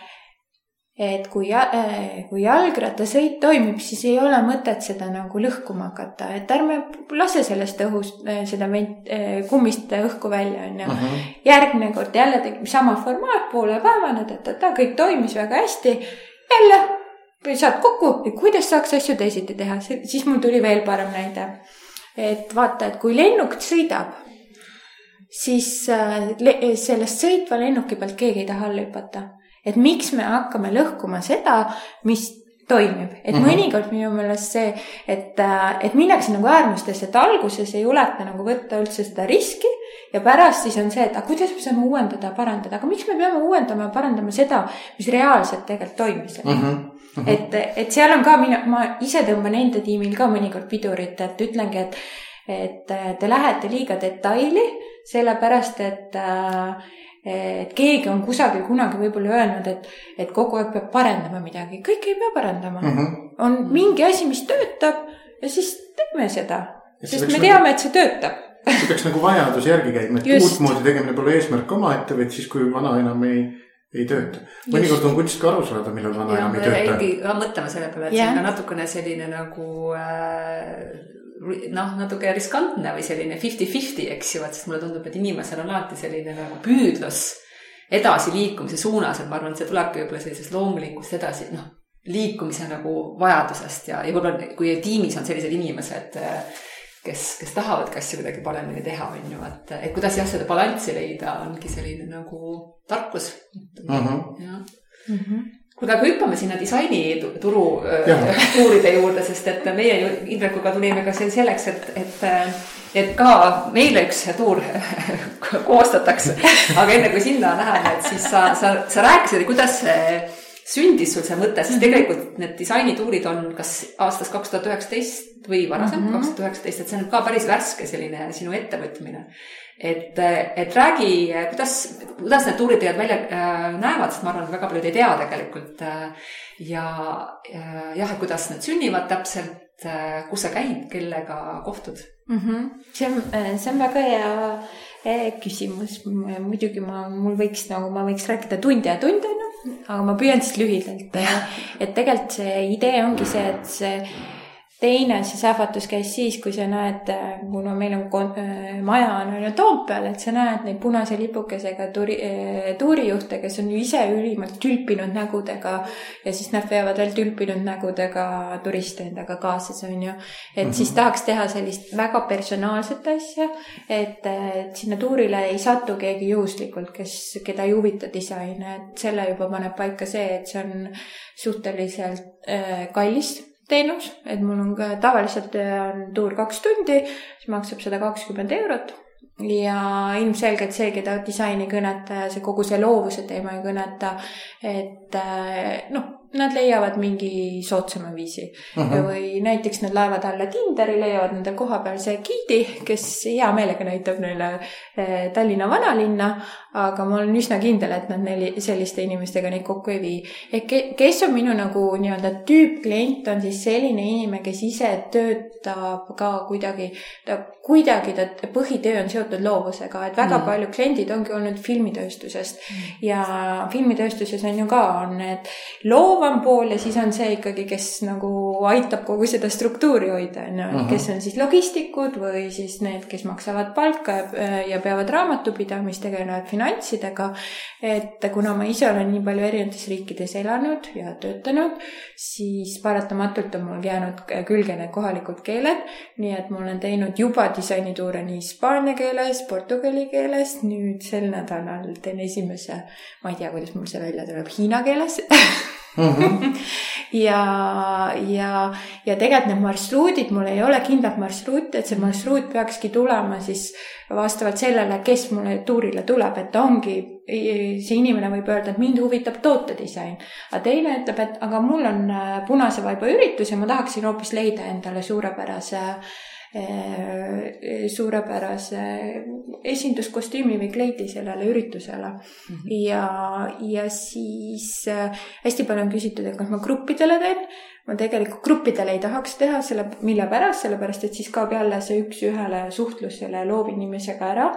et kui, äh, kui jalgrattasõit toimub, siis ei ole mõtet seda nagu lõhkuma hakata, et ärme lase sellest õhust, äh, seda vent-, äh, kummist õhku välja, on ju. Mhm. järgmine kord jälle tegime sama formaat, poolepäevane, ta-ta-ta, kõik toimis väga hästi. jälle saad kokku, kuidas saaks asju teisiti teha, siis mul tuli veel parem näide. et vaata, et kui lennuk sõidab, siis sellest sõitva lennuki pealt keegi ei taha alla hüpata et miks me hakkame lõhkuma seda, mis toimib, et mm -hmm. mõnikord minu meelest see, et, äh, et minnakse nagu äärmustesse, et alguses ei juleta nagu võtta üldse seda riski ja pärast siis on see, et aga kuidas me saame uuendada, parandada, aga miks me peame uuendama ja parandama seda, mis reaalselt tegelikult toimis mm. -hmm. Mm -hmm. et, et seal on ka mina, ma ise tõmban enda tiimil ka mõnikord pidurit, et ütlengi, et, et te lähete liiga detaili, sellepärast et äh, et keegi on kusagil kunagi võib-olla öelnud, et, et kogu aeg peab parendama midagi, kõike ei pea parandama mm. -hmm. on mingi asi, mis töötab ja siis teeme seda, sest me nagu- teame nagu, et see töötab. see peaks nagu vajaduse järgi käima, et uutmoodi tegemine pole eesmärk omaette, vaid siis, kui vana enam ei ei tööta. mõnikord on kunst ka aru saada, millal vana ja, enam ei tööta. ka mõtlema selle peale, et yeah. see on natukene selline nagu äh, noh, natuke riskantne või selline fifty-fifty, eks ju, et sest mulle tundub, et inimesel on alati selline nagu püüdlus edasiliikumise suunas, et ma arvan, et see tulebki võib-olla sellisest loomulikust edasi, noh, liikumise nagu vajadusest ja, ja võib-olla kui tiimis on sellised inimesed, kes, kes tahavadki asju kuidagi paremini teha, on ju, et, et kuidas jah, seda balanssi leida, ongi selline nagu tarkus mm. -hmm. jah mm -hmm kuule, aga hüppame sinna disainituru tuuride juurde, sest et meie ju Indrekuga tulime ka siin selleks, et, et, et ka meile üks tuur [LAUGHS] koostatakse. aga enne kui sinna läheme, et siis sa, sa, sa rääkisid, kuidas see sündis sul see mõte, sest tegelikult need disainituurid on kas aastast kaks tuhat üheksateist või varasem, mhm. kaks tuhat üheksateist, et see on ka päris värske selline sinu ettevõtmine et, et räägi, kuidas, kuidas need tuurid tegelikult välja äh, näevad, sest ma arvan, et väga paljud ei tea tegelikult. Äh, ja jah, et kuidas need sünnivad täpselt, äh, kus sa käid, kellega kohtud mm? -hmm. see on, see on väga hea küsimus. muidugi ma, mul võiks nagu, ma võiks rääkida tunde ja tunde, onju, aga ma püüan siis lühidalt. et tegelikult see idee ongi see, et see teine siis ähvatus käis siis, kui sa näed, kuna meil on äh, maja on on ju Toompeal, et sa näed neid punase lipukesega turi, äh, tuurijuhte, kes on ju ise ülimalt tülpinud nägudega ja siis nad veavad veel tülpinud nägudega turiste endaga kaasas, on ju. et mm -hmm. siis tahaks teha sellist väga personaalset asja, et, et sinna tuurile ei satu keegi juhuslikult, kes, keda ei huvita disain, et selle juba paneb paika see, et see on suhteliselt äh, kallis teenus, et mul on ka tavaliselt äh, on tuur kaks tundi, siis maksab sada kakskümmend eurot. Ja ilmselgelt see, keda disain ei kõneta ja see kogu see loovuse teema ei kõneta, et äh, noh, nad leiavad mingi soodsama viisi uh. -huh. või näiteks nad laevad alla Tinderi, leiavad endale kohapealse giidi, kes hea meelega näitab neile eh, Tallinna vanalinna, aga ma olen üsna kindel, et nad neli, selliste inimestega neid kokku ei vii. ehk kes on minu nagu nii-öelda tüüpklient, on siis selline inimene, kes ise töötab ka kuidagi, ta kuidagi ta põhitöö on seotud loovusega, et väga mm. palju kliendid ongi olnud filmitööstusest mm. ja filmitööstuses on ju ka, on need loov kauvam pool ja siis on see ikkagi, kes nagu aitab kogu seda struktuuri hoida, on ju, kes on siis logistikud või siis need, kes maksavad palka ja, ja peavad raamatupidamist, tegelevad finantsidega. et kuna ma ise olen nii palju erinevates riikides elanud ja töötanud, siis paratamatult on mul jäänud külge need kohalikud keeled. nii et ma olen teinud juba disainituure nii hispaania keeles, portugali keeles, nüüd sel nädalal teen esimese, ma ei tea, kuidas mul see välja tuleb, hiina keeles [LAUGHS] Mm -hmm. [LAUGHS] ja, ja, ja tegelikult need marsruudid, mul ei ole kindlat marsruuti, et see marsruut peakski tulema siis vastavalt sellele, kes mulle tuurile tuleb, et ongi, see inimene võib öelda, et mind huvitab tootedisain. aga teine ütleb, et aga mul on äh, punase vaiba üritus ja ma tahaksin hoopis leida endale suurepärase äh, suurepärase esinduskostüümi või kleidi sellele üritusele mm. -hmm. ja, ja siis äh, hästi palju on küsitud, et kas ma gruppidele teen. ma tegelikult gruppidele ei tahaks teha, selle, mille pärast, sellepärast et siis kaob jälle see üks-ühele suhtlus selle loovinimesega ära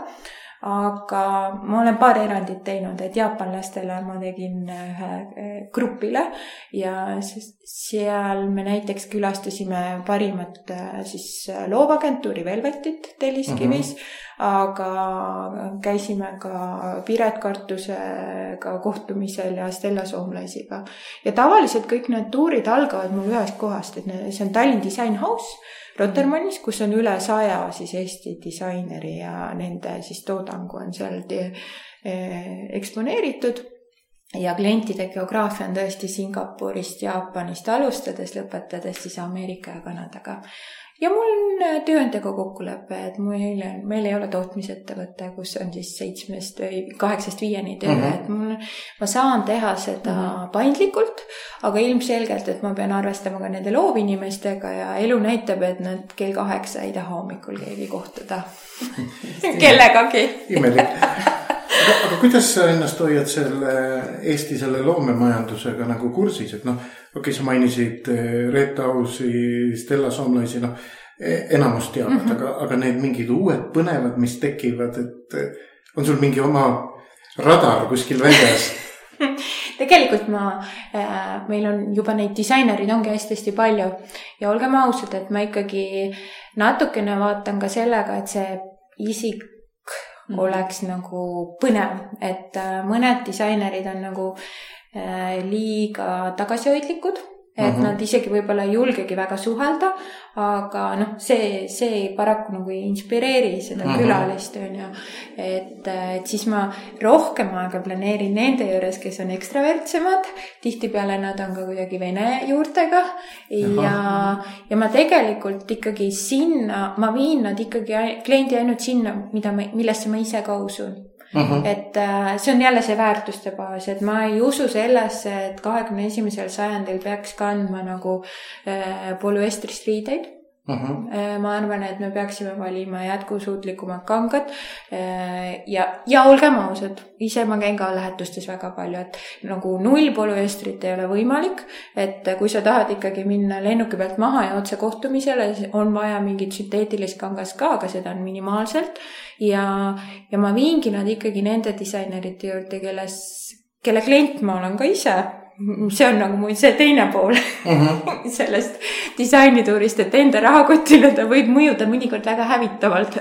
aga ma olen paar erandit teinud, et jaapanlastele ma tegin ühe eh, grupile ja seal me näiteks külastasime parimat eh, siis loovagentuuri Velvetit Telliskivis uh, -huh. aga käisime ka Piret Kartusega kohtumisel ja Stella Soomlaisiga. ja tavaliselt kõik need tuurid algavad mul ühest kohast, et see on Tallinn Design House Rotermannis, kus on üle saja siis Eesti disaineri ja nende siis toodangu on seal eh, eksponeeritud. Ja klientide geograafia on tõesti Singapurist, Jaapanist alustades, lõpetades siis Ameerika ja Kanadaga ja mul on äh, tööandjaga kokkulepe, et meil, meil ei ole tootmisettevõte, kus on siis seitsmest või kaheksast viieni töö mm, -hmm. et mul, ma saan teha seda mm -hmm. paindlikult, aga ilmselgelt, et ma pean arvestama ka nende loovinimestega ja elu näitab, et nad kell kaheksa ei taha hommikul keegi kohtuda [LAUGHS] kellegagi imelik aga, aga kuidas sa ennast hoiad selle Eesti selle loomemajandusega nagu kursis, et noh okei okay,, sa mainisid eh, Red House'i, Stella Somlaisi, noh e, enamust teavad mm, -hmm. aga, aga need mingid uued põnevad, mis tekivad, et eh, on sul mingi oma radar kuskil väljas [LAUGHS] tegelikult ma äh,, meil on juba neid disainereid ongi hästi-hästi palju ja olgem ausad, et ma ikkagi natukene vaatan ka sellega, et see isik mm -hmm. oleks nagu põnev, et äh, mõned disainerid on nagu äh, liiga tagasihoidlikud et mm -hmm. nad isegi võib-olla ei julgegi väga suhelda, aga noh, see, see paraku nagu ei inspireeri seda mm -hmm. külalist, on ju. et, et siis ma rohkem aega planeerin nende juures, kes on ekstravertsemad, tihtipeale nad on ka kuidagi vene juurtega ja, ja ma tegelikult ikkagi sinna, ma viin nad ikkagi kliendi ainult sinna, mida ma, millesse ma ise ka usun Mhm. -huh. et äh, see on jälle see väärtuste baas, et ma ei usu sellesse, et kahekümne esimesel sajandil peaks kandma nagu äh, polüestrist riideid Mhm. -huh. ma arvan, et me peaksime valima jätkusuutlikumad kangad. Äh, ja, ja olgem ausad, ise ma käin ka lähetustes väga palju, et nagu null polüestrit ei ole võimalik. et kui sa tahad ikkagi minna lennuki pealt maha ja otse kohtumisele, on vaja mingit sünteetilist kangast ka, aga seda on minimaalselt. ja, ja ma viingi nad ikkagi nende disainerite juurde, kelles, kelle klient ma olen ka ise see on nagu mu see teine pool uh [LAUGHS] -huh. sellest disainituurist, et enda rahakotile ta võib mõjuda mõnikord väga hävitavalt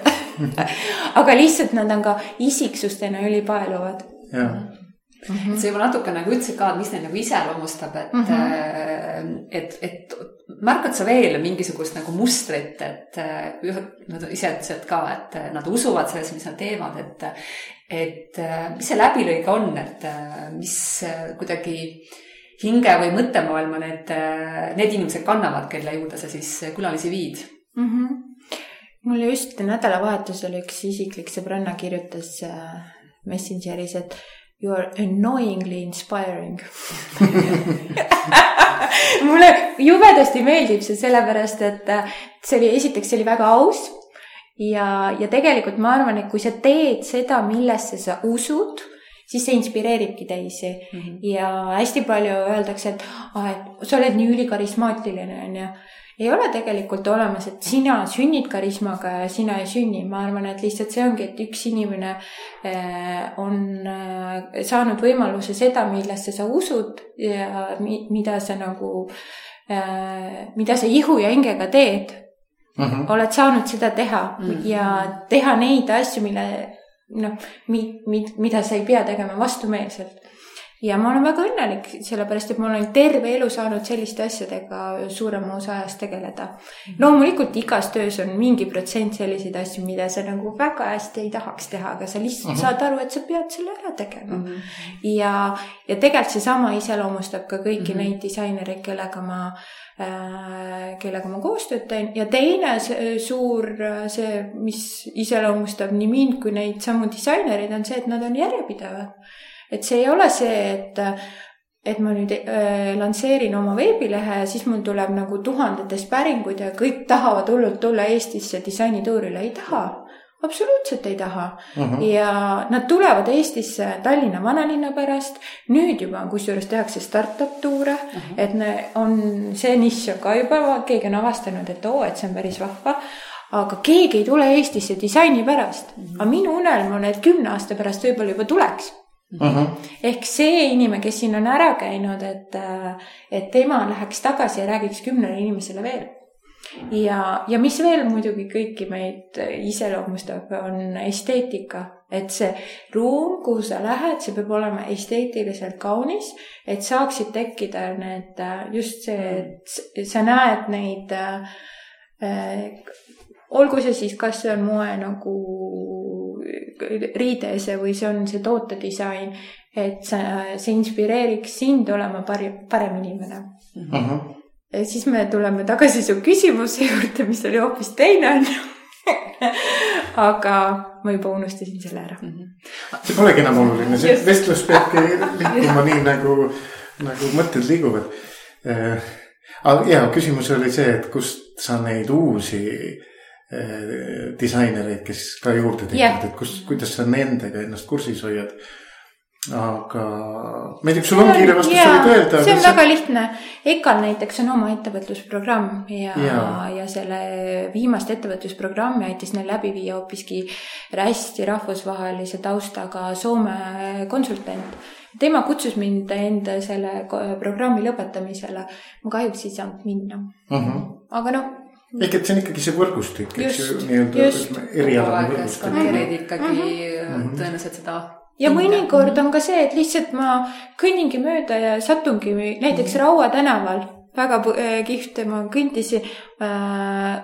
aga lihtsalt nad on ka isiksustena ülipaeluvad. Mm -hmm. see juba natuke nagu ütlesid ka, et mis neid nagu iseloomustab, et mm, -hmm. et, et märkad sa veel mingisugust nagu mustrit, et nad ise ütlesid ka, et nad usuvad sellesse, mis nad teevad, et, et mis see läbilõige on, et mis kuidagi hinge või mõttemaailma need, need inimesed kannavad, kelle juurde sa siis külalisi viid mm? -hmm. mul just nädalavahetusel üks isiklik sõbranna kirjutas Messengeris, et you are annoyingly inspiring [LAUGHS] mulle jubedasti meeldib see sellepärast, et see oli, esiteks see oli väga aus ja, ja tegelikult ma arvan, et kui sa teed seda, millesse sa usud siis see inspireeribki teisi mm. -hmm. ja hästi palju öeldakse, et ah, et sa oled nii ülikarismaatiline, onju. ei ole tegelikult olemas, et sina sünnid karismaga ja sina ei sünni, ma arvan, et lihtsalt see ongi, et üks inimene eh, on eh, saanud võimaluse seda, millesse sa usud ja mida sa nagu, eh, mida sa ihu ja hingega teed Mm -hmm. oled saanud seda teha mm -hmm. ja teha neid asju, mille noh, mi-, mi-, mida sa ei pea tegema vastumeelselt. Ja ma olen väga õnnelik, sellepärast et ma olen terve elu saanud selliste asjadega suurema osa ajast tegeleda. loomulikult igas töös on mingi protsent selliseid asju, mida sa nagu väga hästi ei tahaks teha, aga sa lihtsalt uh mhm. -huh. saad aru, et sa pead selle ära tegema uh. Mhm. -huh. ja, ja tegelikult seesama iseloomustab ka kõiki uh mhm. -huh. neid disainereid, kellega ma äh, Äh, kellega ma koostööd teen ja teine see, suur see, mis iseloomustab nii mind kui neid samu disainereid, on see, et nad on järjepidevad. Et see ei ole see, et et ma nüüd äh, lansseerin oma veebilehe ja siis mul tuleb nagu tuhandetes päringud ja kõik tahavad hullult tulla Eestisse disainituurile, ei taha absoluutselt ei taha uh. -huh. ja nad tulevad Eestisse Tallinna vanalinna pärast. nüüd juba kusjuures tehakse startup tuure uh, -huh. et ne, on see nišš on ka juba, keegi on avastanud, et oo, et see on päris vahva aga keegi ei tule Eestisse disaini pärast uh. -huh. aga minu unelm on, et kümne aasta pärast võib-olla juba tuleks Uh -huh. ehk see inimene, kes siin on ära käinud, et, et tema läheks tagasi ja räägiks kümnele inimesele veel ja, ja mis veel muidugi kõiki meid iseloomustab, on esteetika, et see ruum, kuhu sa lähed, see peab olema esteetiliselt kaunis, et saaksid tekkida need just see, et sa näed neid äh, olgu see siis, kas see on moe nagu riideese või see on see tootedisain, et see, see inspireeriks sind olema parim, parem inimene uh. -huh ja siis me tuleme tagasi su küsimuse juurde, mis oli hoopis teine onju [LAUGHS] aga ma juba unustasin selle ära mm. -hmm. see polegi enam oluline, see Just. vestlus peabki [LAUGHS] liikuma nii nagu, nagu mõtted liiguvad äh,. aga ja küsimus oli see, et kust sa neid uusi disainereid, kes ka juurde tekivad yeah., et kus, kuidas sa nendega ennast kursis hoiad aga ma ei tea, kas sul on kiire vastus yeah, öelda? see on väga lihtne. EKA-l näiteks on oma ettevõtlusprogramm ja yeah., ja selle viimast ettevõtlusprogrammi aitas neil läbi viia hoopiski hästi rahvusvahelise taustaga Soome konsultant. tema kutsus mind enda selle programmi lõpetamisele. ma kahjuks ei saanud minna uh. Mhm. -huh. aga noh ehk et see on ikkagi see võrgustik, eks ju, nii-öelda erialane võrgustik. skaneerid ikkagi mm -hmm. tõenäoliselt seda ja mõnikord on ka see, et lihtsalt ma kõnningi mööda ja satungi näiteks Raua tänaval väga äh, kihvt, ma kõndisin äh,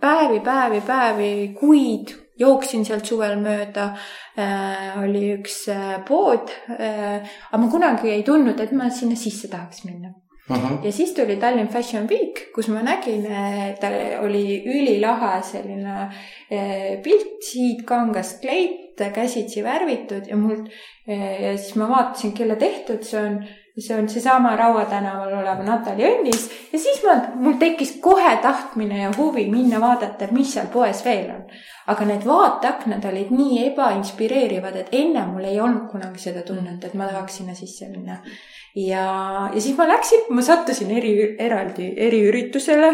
päevi, päevi, päevi, kuid jooksin sealt suvel mööda äh,. oli üks äh, pood äh,, aga ma kunagi ei tundnud, et ma sinna sisse tahaks minna ahah, ja siis tuli Tallinn Fashion Week, kus ma nägin, et oli ülilahe selline eh, pilt, siidkangast kleit, käsitsi värvitud ja mul eh, ja siis ma vaatasin, kelle tehtud see on. see on seesama Raua tänaval olev Natali Õnnis ja siis ma, mul tekkis kohe tahtmine ja huvi minna vaadata, mis seal poes veel on. aga need vaateaknad olid nii ebainspireerivad, et enne mul ei olnud kunagi seda tunnet, et ma tahaks sinna sisse minna ja, ja siis ma läksin, ma sattusin eri, eraldi eriüritusele,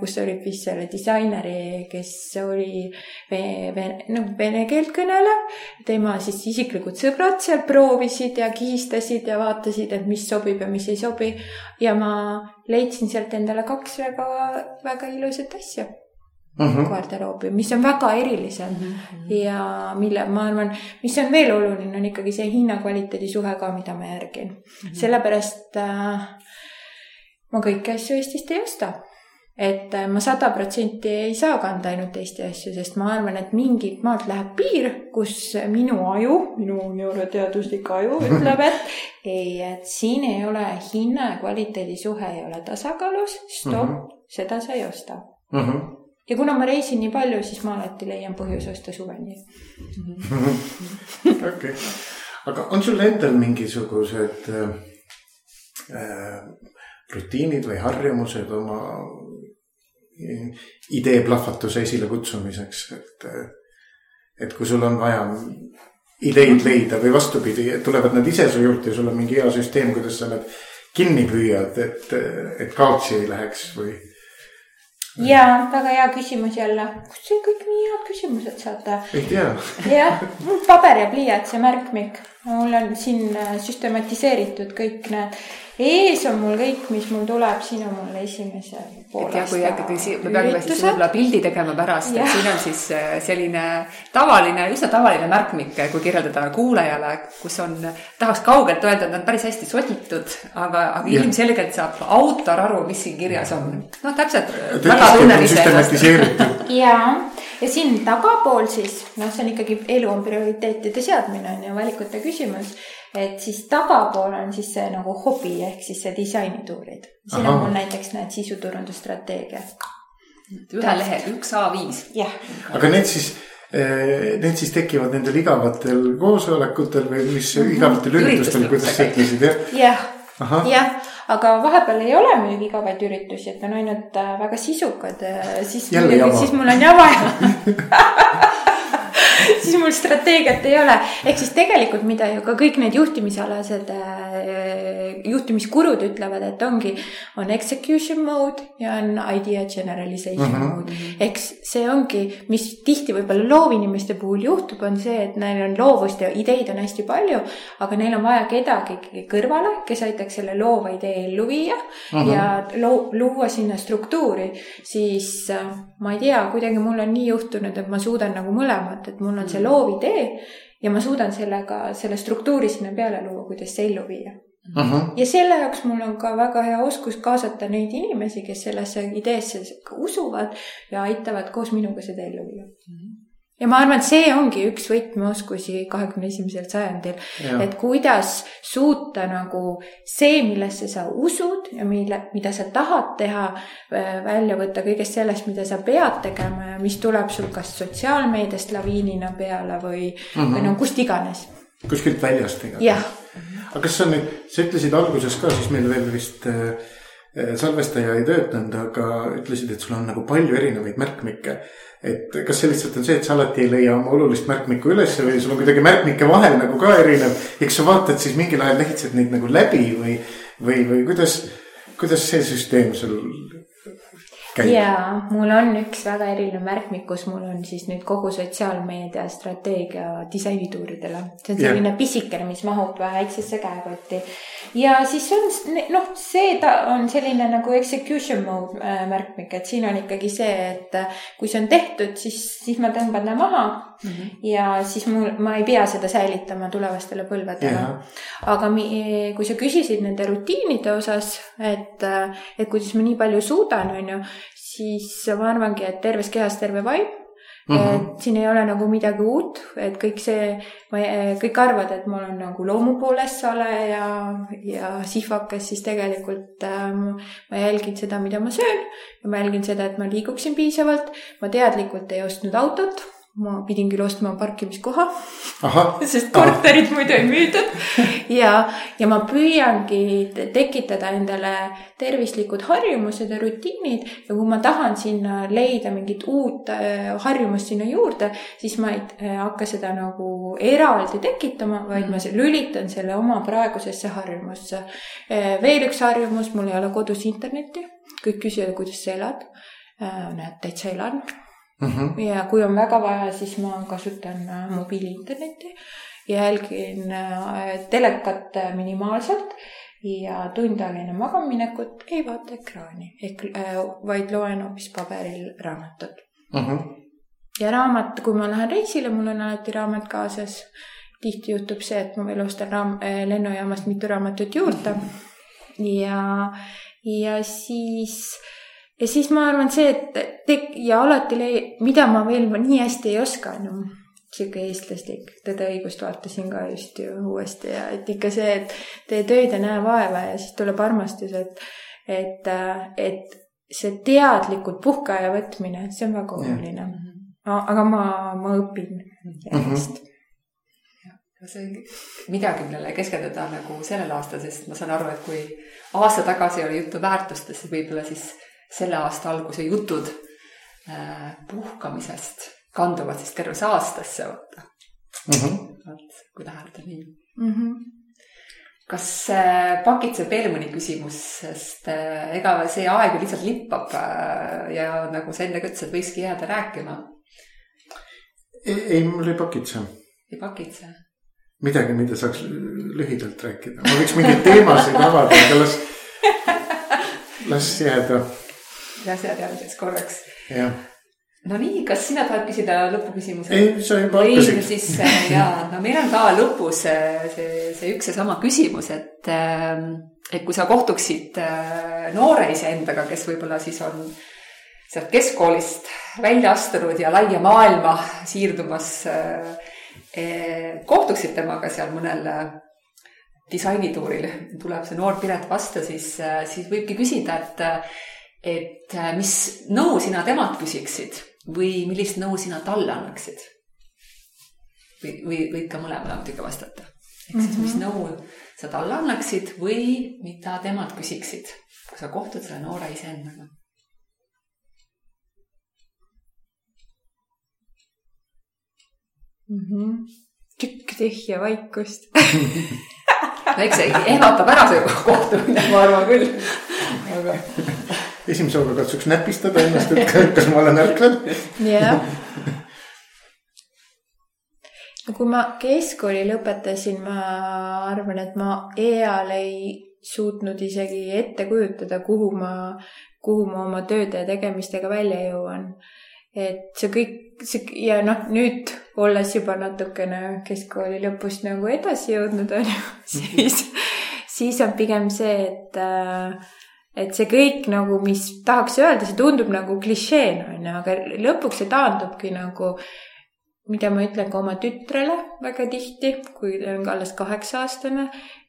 kus oli vist selle disaineri, kes oli vene, vene, noh, vene keelt kõnelev. tema siis isiklikud sõbrad seal proovisid ja kihistasid ja vaatasid, et mis sobib ja mis ei sobi. ja ma leidsin sealt endale kaks väga, väga ilusat asja ahah, garderoobi, mis on väga erilised ja mille ma arvan, mis on veel oluline, on ikkagi see hinna-kvaliteedi suhe ka, mida ma järgin mm. -hmm. sellepärast äh, ma kõiki asju Eestist ei osta. et äh, ma sada protsenti ei saa kanda ainult Eesti asju, sest ma arvan, et mingilt maalt läheb piir, kus minu aju, minu neuroteaduslik aju [LAUGHS] ütleb, et ei, et siin ei ole hinna ja kvaliteedi suhe ei ole tasakaalus, stopp mm. -hmm. seda sa ei osta ahah. Ja kuna ma reisin nii palju, siis ma alati leian põhjuse osta suveniir. [LAUGHS] okei, aga on sul endal mingisugused äh, äh, rutiinid või harjumused oma äh, idee plahvatuse esilekutsumiseks, et äh,, et kui sul on vaja ideid leida või vastupidi, tulevad nad ise su juurde ja sul on mingi hea süsteem, kuidas sa need kinni püüad, et, et kaotsi ei läheks või? Ja väga hea küsimus jälle, kust te kõik nii head küsimused saate? ei tea. jah, paber ja pliiats ja märkmik, mul on siin äh, süstematiseeritud kõik need, ees on mul kõik, mis mul tuleb, siin on mul esimese et ja kui ikkagi si- me peame siis võib-olla pildi tegema pärast, et siin on siis äh, selline tavaline, üsna tavaline märkmik, kui kirjeldada kuulajale, kus on, tahaks kaugelt öelda, et nad on päris hästi soditud, aga, aga ilmselgelt saab autor aru, mis siin kirjas on. noh, täpselt. Te ütlesite, et on süstematiseeritud. ja, ja siin tagapool siis, noh, see on ikkagi elu on prioriteetide seadmine on ju valikute küsimus. Et siis tagapool on siis see nagu hobi ehk siis see disainituurid. siin on mul näiteks näed sisuturundusstrateegia. ühe lehe, üks A5. jah, aga need siis, need siis tekivad nendel igavatel koosolekutel või mis igavatel üritustel, kuidas sa ütlesid jah? jah, jah, aga vahepeal ei ole muidugi igavaid üritusi, et on ainult äh, väga sisukad, siis Jälle jama. siis mul on jama [LAUGHS] [LAUGHS] siis mul strateegiat ei ole, ehk siis tegelikult, mida ju ka kõik need juhtimisalased äh, juhtimiskurud ütlevad, et ongi, on execution mode ja on idea generalization mm. -hmm. mode. ehk see ongi, mis tihti võib-olla loovinimeste puhul juhtub, on see, et neil on loovust ja ideid on hästi palju, aga neil on vaja kedagi kõrvale, kes aitaks selle loova idee ellu viia mm -hmm. ja loo-, luua sinna struktuuri, siis äh, ma ei tea, kuidagi mul on nii juhtunud, et ma suudan nagu mõlemat, et mul on see loovidee ja ma suudan sellega, selle struktuuri sinna peale luua, kuidas see ellu viia. ahah, ja selle jaoks mul on ka väga hea oskus kaasata neid inimesi, kes sellesse ideesse usuvad ja aitavad koos minuga seda ellu viia. Ja ma arvan, et see ongi üks võtmeoskusi kahekümne esimesel sajandil, et kuidas suuta nagu see, millesse sa usud ja mille, mida sa tahad teha, välja võtta kõigest sellest, mida sa pead tegema ja mis tuleb sul kas sotsiaalmeediast laviinina peale või mm, -hmm. või no kust iganes. kuskilt väljast igatahes. aga kas sa nüüd, sa ütlesid alguses ka, siis meil veel vist äh, äh, salvestaja ei töötanud, aga ütlesid, et sul on nagu palju erinevaid märkmikke. Et kas see lihtsalt on see, et sa alati ei leia oma olulist märkmikku ülesse või sul on kuidagi märkmike vahel nagu ka erinev. eks sa vaatad siis mingil ajal lehitsed neid nagu läbi või, või, või kuidas, kuidas see süsteem sul käib? ja mul on üks väga eriline märkmik, kus mul on siis nüüd kogu sotsiaalmeedia strateegia disainituuridele. see on selline pisikene, mis mahub väiksesse käekotti. Ja siis on noh, see ta on selline nagu execution mode äh, märkmik, et siin on ikkagi see, et äh, kui see on tehtud, siis, siis ma tõmban ta maha mm. -hmm. ja siis mul, ma ei pea seda säilitama tulevastele põlvedele aga mi, kui sa küsisid nende rutiinide osas, et, et kuidas ma nii palju suudan, on ju, siis ma arvangi, et terves kehas terve vaim Mm -hmm. et siin ei ole nagu midagi uut, et kõik see, kõik arvavad, et ma olen nagu loomu poolest sale ja, ja sihvakas, siis tegelikult äh, ma jälgin seda, mida ma söön ja ma jälgin seda, et ma liiguksin piisavalt. ma teadlikult ei ostnud autot ma pidin küll ostma parkimiskoha, [LAUGHS] sest korterit muidu ei müüdud. ja, ja ma püüangi tekitada endale tervislikud harjumused ja rutiinid. Ja kui ma tahan sinna leida mingit uut äh, harjumust sinna juurde, siis ma ei äh, hakka seda nagu eraldi tekitama, vaid ma lülitan selle oma praegusesse harjumusse. Äh, veel üks harjumus, mul ei ole kodus internetti, kõik küsivad, kuidas sa elad. näed, täitsa elan mm. -hmm. ja kui on väga vaja, siis ma kasutan äh, mobiili-internetti, jälgin äh, telekat äh, minimaalselt ja tund aega enne magamaminekut ei vaata ekraani, ehk vaid loen hoopis paberil raamatut mm. -hmm. ja raamat, kui ma lähen reisile, mul on alati raamat kaasas. tihti juhtub see, et ma veel ostan raam-, lennujaamast mitu raamatut juurde ja, ja siis ja siis ma arvan, see, et tek- ja alati lei-, mida ma veel nii hästi ei oska, no sihuke eestlaslik Tõde õigust vaatasin ka just ju uuesti ja et ikka see, et tee tööd ja näe vaeva ja siis tuleb armastus, et, et, et see teadlikult puhkeaja võtmine, see on väga oluline. aga ma, ma õpin järjest mm. -hmm see on midagi, millele keskenduda nagu sellel aastal, sest ma saan aru, et kui aasta tagasi oli juttu väärtustest, võib-olla siis selle aasta alguse jutud äh, puhkamisest kanduvad siis tervesse aastasse, vaata mm. -hmm. vot, kui tähelda nii mm. -hmm. kas pakitseb veel mõni küsimus, sest äh, ega see aeg ju lihtsalt lippab äh, ja nagu sa enne ka ütlesid, võikski jääda rääkima. ei, mul ei pakitse. ei pakitse? midagi, mida saaks lühidalt rääkida, ma võiks mingeid teemasid avada, aga las, las jääda asjad korraks. jah no nii, kas sina tahad küsida lõpuküsimuse? ei, sa juba hakkasid. siis äh, ja, no meil on ka lõpus äh, see, see üks ja sama küsimus, et, ähm, et kui sa kohtuksid äh, noore iseendaga, kes võib-olla siis on sealt keskkoolist välja astunud ja laia maailma siirdumas, kohtuksid temaga seal mõnel disainituuril, tuleb see noor Piret vastu, siis, siis võibki küsida, et et äh, mis nõu sina temalt küsiksid või millist nõu sina talle annaksid? või, või võid ka mõlemale muidugi vastata. ehk siis, mis mhm. nõu sa talle annaksid või mida temalt küsiksid, kui sa kohtud selle noore iseendaga? mm -hmm. tükk tühja vaikust no eks see ehmatab ära see kohtumine, ma arvan küll. aga esimese hooga katsuks näpistada ennast, et kas ma olen ärkvel. jah. [LAUGHS] no kui ma keskkooli lõpetasin, ma arvan, et ma eal ei suutnud isegi ette kujutada, kuhu ma, kuhu ma oma tööde ja tegemistega välja jõuan. et see kõik, see ja noh, nüüd olles juba natukene keskkooli lõpust nagu edasi jõudnud, on ju, [LAUGHS] siis, siis on pigem see, et äh, et see kõik nagu, mis tahaks öelda, see tundub nagu klišeena, on ju, aga lõpuks see taandubki nagu, mida ma ütlen ka oma tütrele väga tihti, kui ta on ka alles kaheksa-aastane,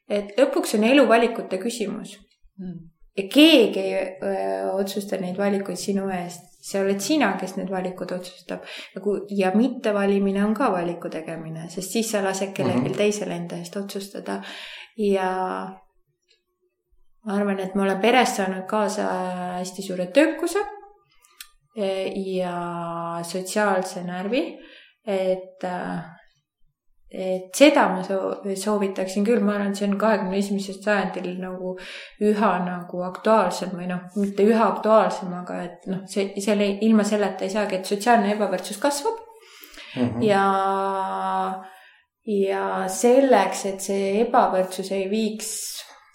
et lõpuks on elu valikute küsimus mm. ja keegi ei öö, otsusta neid valikuid sinu eest, see oled sina, kes need valikud otsustab. nagu ja mittevalimine on ka valiku tegemine, sest siis sa lased kellelgi mm -hmm. teisel enda eest otsustada ja ma arvan, et ma olen peres saanud kaasa hästi suure töökuse ja sotsiaalse närvi, et, et seda ma soovitaksin küll, ma arvan, et see on kahekümne esimesel sajandil nagu üha nagu aktuaalsem või noh, mitte üha aktuaalsem, aga et noh, see, selle, ilma selleta ei saagi, et sotsiaalne ebavõrdsus kasvab mm. -hmm. ja, ja selleks, et see ebavõrdsus ei viiks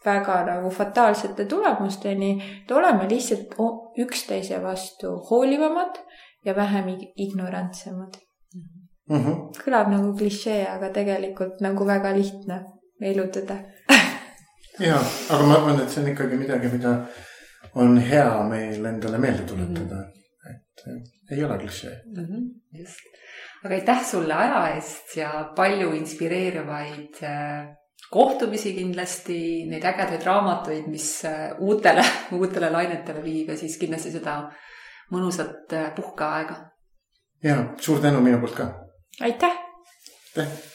väga nagu fataalsete tulemusteni, et oleme lihtsalt üksteise vastu hoolivamad ja vähem ignorantsemad mm. -hmm. kõlab nagu klišee, aga tegelikult nagu väga lihtne. meenutada. [LAUGHS] ja, aga ma arvan, et see on ikkagi midagi, mida on hea meil endale meelde tuletada mm. -hmm. et ei ole klišee. mm. -hmm, just, aga aitäh sulle aja eest ja palju inspireerivaid äh, kohtumisi kindlasti, neid ägedaid raamatuid, mis äh, uutele, [LAUGHS] uutele lainetele viib ja siis kindlasti seda mõnusat äh, puhkeaega. ja suur tänu minu poolt ka. aitäh. aitäh.